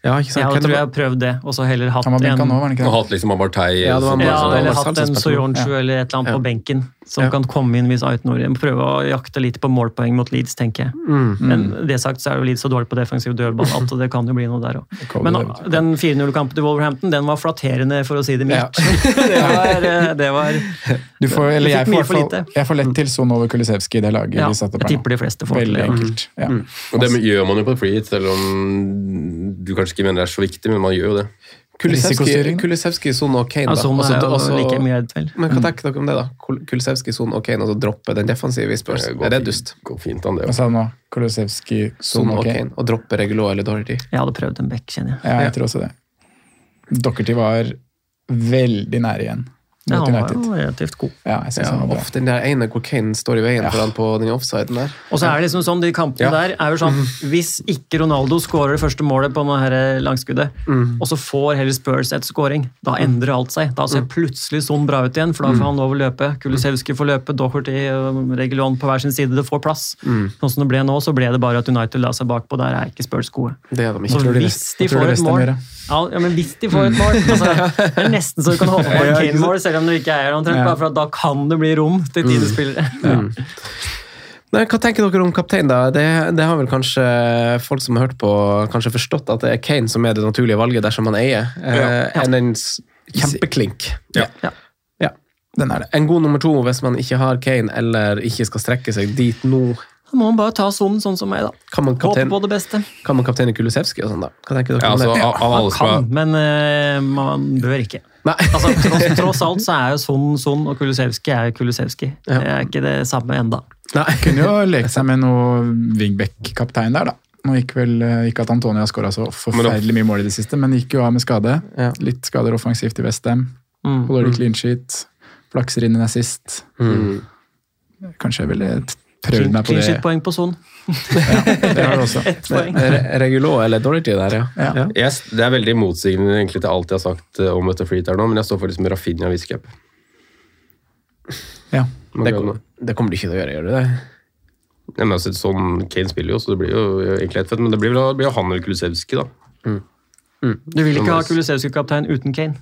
Ja, ikke sant? Jeg Hvem tror jeg har prøvd det, og så heller hatt en nå, var han ikke Og hatt liksom Abartei Ja, det var som- ja, eller hatt en Soyonchu ja. eller et eller annet Ja. på benken som Ja. kan komme inn hvis Ait Nori Prøve å jakte litt på målpoeng mot Leeds, tenker jeg. Mm. Men det sagt så er jo Leeds så dårlig på defensiv dødball at det kan jo bli noe der òg. Men den 4-0-kampen til Wolverhampton den var flatterende, for å si det Ja. mildt. det, var, eh, det var Du får, eller jeg, får, for lite. jeg får lett til Son over Kulisevskij i det laget Ja, vi setter jeg på tipper de fleste får Veldig enkelt. Ja. Og det gjør man jo på free hit, selv om du kanskje ikke mener det er så viktig, men man gjør jo det. Kulisevskij. Kulisevskij, og Kane, da. Altså, altså, så- er jo like mye til. Men hva tenker dere om det, da? Kul- Kulisevskij, Son og Kane, og så droppe den defensive i Spurs? Er det fint- dust? Går fint an, det. Hva jo. sa du nå? Kulisevskij, Son Son og Kane? Og droppe Regulo eller Doherty? Jeg hadde prøvd en back, kjenner jeg. Ja, jeg tror også det. Dockerty var veldig nære igjen Ja, han var jo relativt god. Ja, jeg synes Ja, han var bra. off, den der ene hvor Kane står i veien Ja. for han på den offsiden der. Og så er det liksom sånn, de kampene Ja. der er jo sånn Hvis ikke Ronaldo skårer det første målet på dette langskuddet, og så får heller Spurs et scoring, da endrer alt seg. Da ser plutselig sånn bra ut igjen, for da får han lov å løpe. Kulisevskij får løpe, Doherty og Regulon på hver sin side. Det får plass. Sånn som det ble nå, så ble det bare at United la seg bakpå. Der er ikke Spurs gode. Det er de ikke. Så de hvis de får et mål ja, ja, men hvis de får et mål altså, Det er nesten så du kan håpe på en? Kane-mål, selv om du ikke eier det omtrent. Ja. Bare for at da kan det bli rom til tidespillere. Nei, hva tenker dere om kaptein, da? Det, det har vel kanskje folk som har hørt på, kanskje forstått at det er Kane som er det naturlige valget dersom man eier. Eh, Ja. enn en kjempeklink. Ja. Ja. Ja. Den er det. En god nummer to hvis man ikke har Kane eller ikke skal strekke seg dit nå. Da må man bare ta sonen sånn som meg, da. Kan man Håpe kaptein, på det beste. kan man kapteine Kulusevski og sånn, da? Hva tenker dere Ja, om altså, det? av, av Man kan, men uh, man bør ikke. Nei. Altså, tross, tross alt så er jo Son Son og Kulusevski er jo Kulusevski. Det er ikke det samme enda. Nei. Kunne jo leke seg med noe wingback-kaptein der, da. Nå gikk vel eh, ikke at Antonio har skåra så forferdelig mye mål i det siste, men gikk jo av med skade. Litt skader offensivt i Westham. Mm. Holder Mm. clean sheet. Flakser inn en assist. Mm. Kanskje jeg ville prøvd meg på det. sheet-poeng på Son. Det har du også. Ett poeng. Re- Regulo eller Dorothy der, ja. Ja. Yes, det er veldig motsigende egentlig til alt jeg har sagt eh, om dette freet her nå, men jeg står faktisk med Rafinha Wiskep. Ja. Det, kom- det kommer du ikke til å gjøre, gjør du det? Ja, men altså, sånn Kane spiller jo, så det blir jo egentlig helt fett. Men det blir jo han eller Kulusevski, da. Du vil ikke ha Kulusevski-kaptein uten Kane.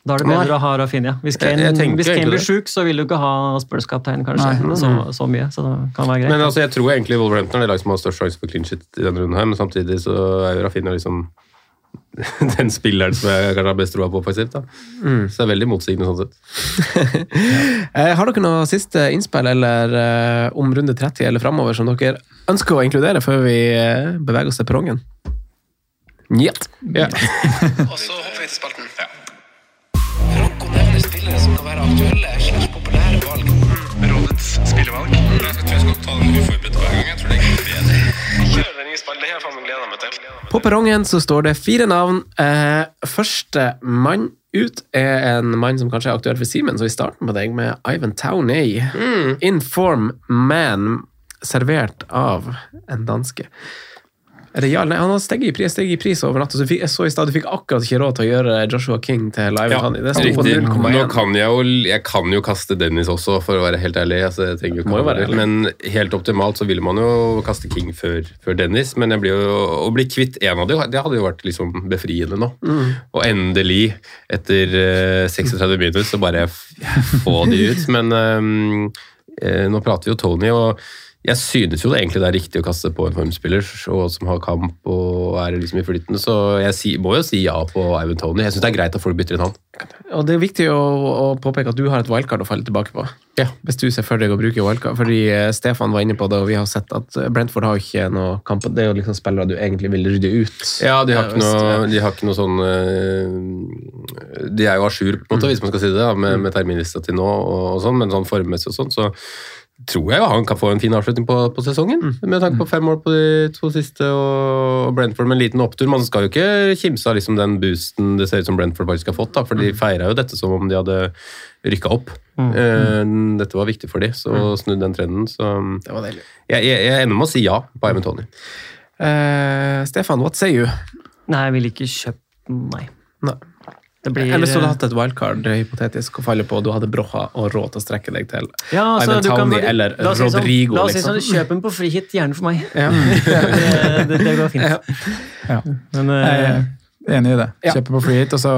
Da er det bedre å ha Rafinha. Hvis Kane, hvis Kane blir sjuk, så vil du ikke ha Spurs-kaptein, kanskje. Nei. Så, så mye, så det kan være greit. Men altså, jeg tror egentlig Wolverhampton er det lag som har størst sjanse for clean shit i denne runden her, men samtidig så er jo Rafinha liksom den spilleren som jeg kanskje har best troa på offensivt. da. Så det er veldig motsigende sånn sett. ja. har dere noe siste innspill eller eh, om runde 30 eller framover som dere ønsker å inkludere før vi eh, beveger oss til perrongen? Njet. Ja. Og så hopper vi til spalten. Franco tror jeg skal ta den uforberedt hver gang. Jeg tror det bedre. Kjør den nye. Det har jeg faen gleda meg til. På perrongen så står det fire navn. Eh, første mann ut er en mann som kanskje er aktuell for Simen, så vi starter med deg med Ivan Towney. Inform man, servert av en danske. Er det ja eller nei? Han har steget i pris, steget i pris over natta. Så jeg så i stad du fikk akkurat ikke råd til å gjøre Joshua King til live. Ja, Det sto på Riktig. Nå kan jeg jo jeg kan jo kaste Dennis også, for å være helt ærlig. Altså, jeg trenger jo ikke være ærlig. Men helt optimalt så ville man jo kaste King før, før Dennis. Men jo, å bli kvitt en av dem, det hadde jo vært liksom befriende nå. Mm. Og endelig, etter eh, 36 minutter, så bare få de ut. Men eh, nå prater vi jo Tony, og jeg synes jo egentlig det er riktig å kaste på en formspiller som har kamp og er liksom i flytende, så jeg si, må jo si ja på Ivan Tony. Jeg syns det er greit at folk bytter inn han. Og det er viktig å, å påpeke at du har et wildcard å falle tilbake på. Ja. Hvis du ser for deg å bruke wildcard. Fordi eh, Stefan var inne på det, og vi har sett at Brentford har ikke noe kamp. Det er jo liksom spillere du egentlig vil rydde ut. Ja, de har ikke noe, de har ikke noe sånn eh, De er jo a jour, på en måte, hvis man skal si det, med, med terminlista til nå, og, og sånn, men sånn formmessig og sånn, så tror jeg jo han kan få en fin avslutning på, på sesongen. Med tanke på fem mål på de to siste og Brentford med en liten opptur. Man skal jo ikke kimse av liksom den boosten det ser ut som Brentford faktisk har fått, da, for de feira jo dette som om de hadde rykka opp. Mm. Uh, dette var viktig for de, så snudd den trenden. Så Det var deilig. jeg, jeg, jeg ender med å si ja på Eivind Tony. Uh, Stefan, what say you? Nei, jeg ville ikke kjøpt nei. Nei. Det blir, Eller så hadde du hatt et wildcard hypotetisk å falle på, og du hadde Brocha og råd til å strekke deg til ja, altså, Ivan du kan Towney eller la oss Rodrigo. sånn- Rodrigo. La oss si liksom. sånn, kjøp en på frihit, gjerne for meg. Ja. det, det, det går fint. Ja. Men, uh... Jeg er enig i det. Ja. Kjøpe på free hit. Og så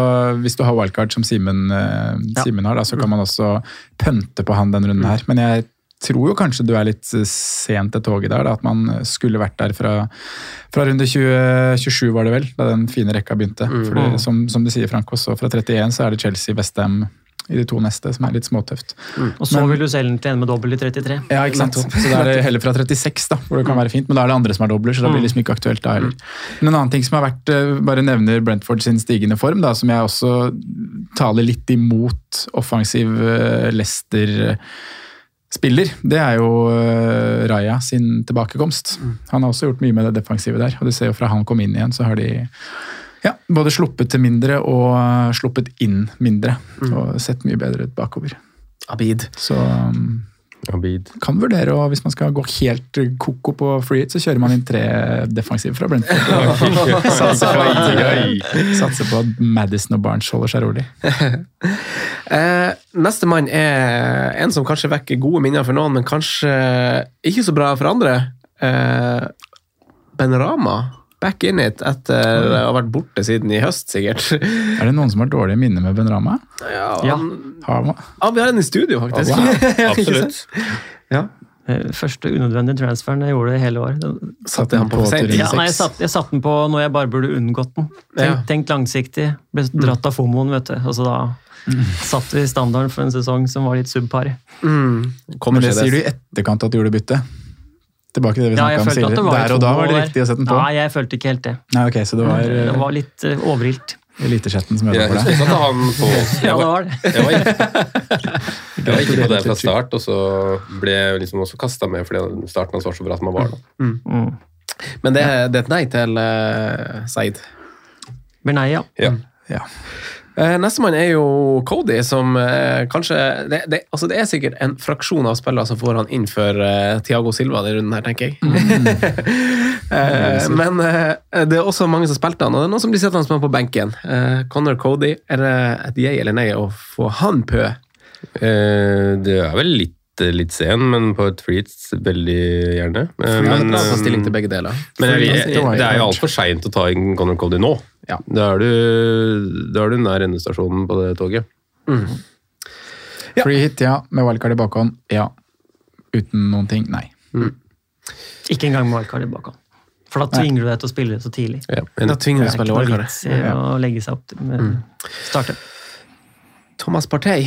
hvis du har wildcard som Simen uh, Simen har, da, så kan man også pønte på han denne runden her. Men jeg tror jo kanskje du er litt eh, sent til toget der. Da, at man skulle vært der fra, fra runde 20, 27, var det vel, da den fine rekka begynte. Mm. det, som, som du sier, Frank, også fra 31 så er det Chelsea, Westham i de to neste, som er litt småtøft. og så vil du selge den til en med dobbel i 33. Ja, ikke sant? Så da er det heller fra 36, da, hvor det kan være fint. Men da er det andre som er dobler, så da blir det liksom ikke aktuelt da heller. Men en annen ting som har vært, eh, bare nevner Brentford sin stigende form, da, som jeg også taler litt imot offensiv lester Leicester spiller, det er jo eh, Raja sin tilbakekomst. Han har også gjort mye med det defensive der, og du ser jo fra han kom inn igjen, så har de ja, både sluppet til mindre og eh, sluppet inn mindre. Og sett mye bedre ut bakover. Abid. Så um, Abid. kan vurdere, og hvis man skal gå helt koko på free hit, så kjører man inn tre defensive fra Brentford. Satser på at, satser på at Madison og Barnes holder seg rolig. Eh, neste mann er en som kanskje vekker gode minner for noen, men kanskje ikke så bra for andre. Eh, ben Rama. Back in it etter å ha vært borte siden i høst, sikkert. Er det noen som har dårlige minner med Ben Rama? Ja, Ja. Ah, vi har en i studio, faktisk. Wow, Absolutt. Ja. Eh, Første unødvendige transferen jeg gjorde i hele år. Satte han på på Ja, nei, jeg, 96. satt, jeg satte den på når jeg bare burde unngått den. Tenk, Ja. tenkt langsiktig. Ble dratt av fomoen, vet du. Altså, da satte vi standarden for en sesong som var litt subpar. Mm. Men det sier du i etterkant at du gjorde bytte. Tilbake til det vi Ja, snakka jeg om tidligere. Der og da var det riktig å sette den på? Nei, jeg følte ikke helt det. Nei, ok, Så det var Det uh, var litt uh, overilt. Elitesjetten som Jeg ødela for deg. deg? husker at han på Ja, det var det. Jeg var ikke, jeg var ikke på det fra start, og så ble jeg liksom også kasta med fordi starten hans var så bra som han var. da. Mm. Men det, det er et nei til uh, Seid. Bernay, ja. Ja. Ja. Uh, Nestemann er jo Cody, som eh, kanskje det, det, altså det er sikkert en fraksjon av spillere som får han inn for eh, Thiago Silva denne runden her, tenker jeg. Eh, men eh, det er også mange som spilte han, og det er noen som blir sittende med på benken. Uh, Connor Cody, er det et jeg eller nei å få han pø? Eh, det er vel litt, litt sen, men på et freet veldig gjerne. Eh, Men, men, ta eh, stilling til begge deler. men jeg, jeg, det er jo altfor seint å ta inn Conor Cody nå. Ja. Da er du, da er du nær endestasjonen på det toget. Ja. Free hit, ja. Med wildcard i bakhånd, ja. Uten noen ting, nei. Ikke engang med wildcard i bakhånd. For da tvinger du deg til å spille så tidlig. Ja, Da tvinger du å Det er ikke noe vits i å legge seg opp til mm. starte. Thomas Partey.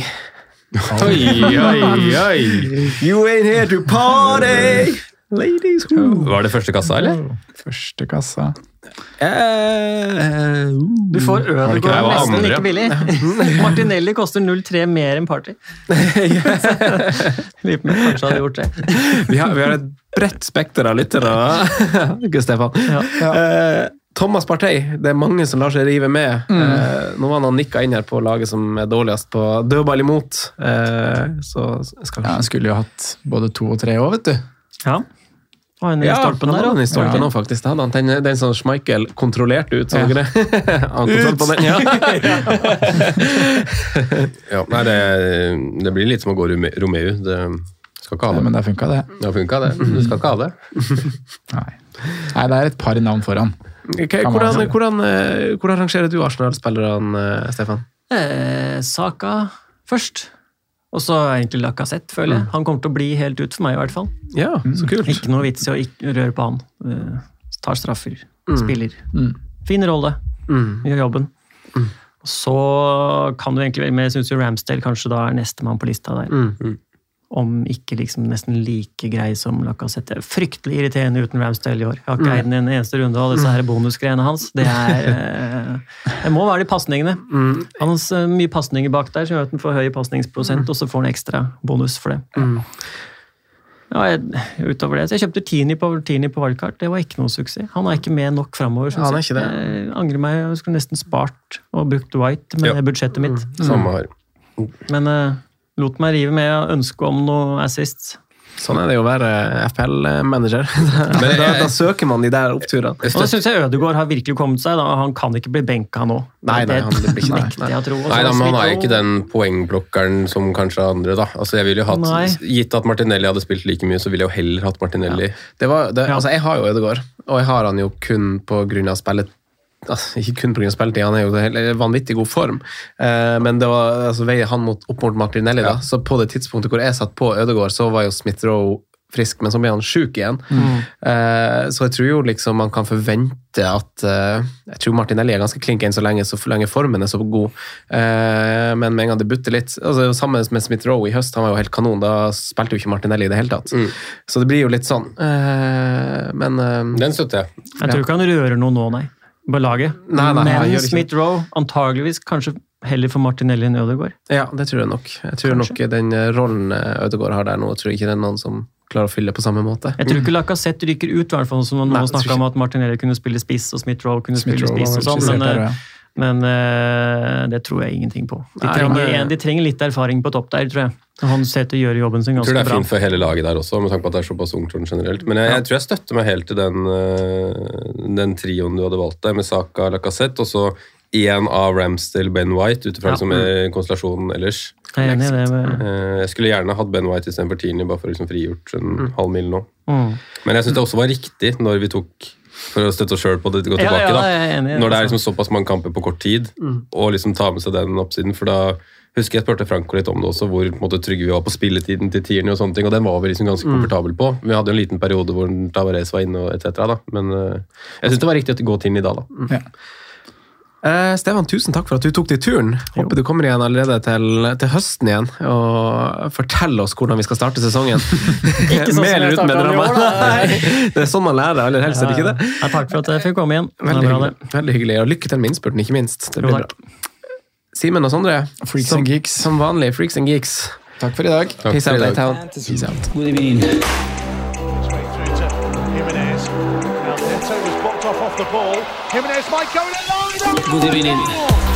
Oi, oi, oi! You ain't here to party! Ladies who Var det første kassa, eller? Første kassa. Eh, Du får ikke Ødegaard nesten like billig. Martinelli koster 0,3 mer enn Party. Lurer på om kanskje hadde gjort det. vi, har, vi har et bredt spekter av lyttere, ikke Stefan? Ja. Eh, Thomas Partey, det er mange som lar seg rive med. Eh, nå var han nikka inn her på laget som er dårligst på dødball imot. Eh, så skal Ja, Han skulle jo hatt både to og tre år, vet du. Ja. En Ja, stolpen han der hadde den i òg. stolpen Ja. faktisk. Det hadde han. Den, den som Schmeichel kontrollerte ut, så Ja. det? Han ut! på den, ja. Ja, nei, det, det blir litt som å gå Rome- Romeo. Det skal ikke ha Ja, men det funka, det. Det funka, det. Du skal ikke ha det. Nei. Nei, det er et par navn foran. Okay, Hvordan, hvordan, eh, hvordan rangerer du Arsenal-spillerne, eh, Stefan? Eh, Saka først. Og så egentlig Lacassette, føler jeg. Han kommer til å bli helt ut for meg, i hvert fall. Ja, så kult. Ikke noe vits i å ikke røre på han. Uh, tar straffer, spiller. Mm. Fin rolle, Mm. gjør jobben. Så kan du egentlig være med, jeg syns jo Ramsdale kanskje da er nestemann på lista der. Mm. Om ikke liksom nesten like grei som Lacassette. Fryktelig irriterende uten Ramsdale i år. Jeg har ikke eid den en eneste runde, og disse her bonusgreiene hans, det er eh, Det må være de pasningene. Han har mye pasninger bak der som gjør at han får høy pasningsprosent, og så får han ekstra bonus for det. Ja, jeg, utover det, så jeg kjøpte Tini på, Tini på valgkart. Det var ikke noe suksess. Han er ikke med nok framover. Ja, han er ikke det. Jeg angrer meg. Jeg skulle nesten spart og brukt White med Ja. budsjettet mitt. Samme her. Men eh, lot meg rive med ønsket om noe assist. Sånn er det jo å være FPL-manager. Da, da, da søker man de der oppturene. Og da syns jeg Ødegaard har virkelig kommet seg. Da. Han kan ikke bli benka nå. Nei, nei, han blir ikke det. nekter så Nei, da, men han er ikke den poengblokkeren som kanskje andre, da. Altså, jeg ville jo hatt, Nei. Gitt at Martinelli hadde spilt like mye, så ville jeg jo heller hatt Martinelli. Det var, det, altså, jeg har jo Ødegaard, og jeg har han jo kun av spillet altså, Ikke kun pga. spilletid, han er jo i vanvittig god form, eh, men det var altså, veier han mot, opp mot Martinelli. Da. Så på det tidspunktet hvor jeg satt på Ødegård, så var jo Smith-Roe frisk, men så ble han sjuk igjen. Eh, så jeg tror jo liksom man kan forvente at eh, Jeg tror Martinelli er ganske klink enn så lenge, så lenge formen er så god. Eh, men med en gang det butter litt altså, Sammen med Smith-Roe i høst, han var jo helt kanon. Da spilte jo ikke Martinelli i det hele tatt. Så det blir jo litt sånn. Eh, men eh, Den støtter jeg. Jeg tror ikke han rører noe nå, nei. På laget. Nei, nei, Men Smith-Roe antageligvis kanskje heller for Martinelli enn Ødegaard. Ja, det tror jeg nok. Jeg tror nok den eh, rollen eh, Ødegaard har der nå, tror jeg ikke det er noen som klarer å fylle på samme måte. Jeg tror ikke Lacassette ryker ut, i hvert fall, som noen snakka om at Martinelli kunne spille spiss og Smith-Roe kunne spille Smith-Rowe spiss og sånn, men, der, ja. Men uh, det tror jeg ingenting på. De Nei, trenger, men- de trenger litt erfaring på topp der, tror jeg. Han å gjøre jobben sin Jeg tror det er bra. fint for hele laget der også, med tanke på at det er såpass ungt sånn generelt. Men jeg, jeg tror jeg støtter meg helt til den, øh, den trioen du hadde valgt der, med Saka Lacassette, og så én av Ramsdale Ben White, ut ifra Ja. liksom, eh, konstellasjonen ellers. Jeg er enig i det. Med, Eh, Jeg skulle gjerne hatt Ben White istedenfor Tierney, bare for å liksom frigjort en halv mil nå. mm. Men jeg syns det også var riktig når vi tok for å støtte oss sjøl på det gå tilbake, ja, da. er enig, Når det er altså. liksom såpass mange kamper på kort tid, og liksom ta med seg den oppsiden. For da husker jeg spurte Franco litt om det også, hvor på måte, trygge vi var på spilletiden til tierne. og sånne ting, og den var vi liksom ganske komfortable på. Vi hadde jo en liten periode hvor Tavares var inne og etc., da. Men eh, jeg syns det var riktig å gå til den i da, da. Ja. Eh, Stefan, tusen takk for at du tok deg turen. Håper du kommer igjen allerede til, til høsten igjen og forteller oss hvordan vi skal starte sesongen. Ikke sånn som Med eller jeg uten med startet drama. i år, Det er sånn man lærer aller helst, er det ikke det? Ja, takk for at jeg fikk komme igjen. Det Veldig bra, hyggelig. det. Veldig hyggelig. Og lykke til med innspurten, ikke minst. Det blir jo, bra. Simen og Sondre, Freaks som, and geeks. som vanlig, freaks and geeks. Takk for i dag. Takk Peace out, i Peace out. Evening. Jimenez might go in line.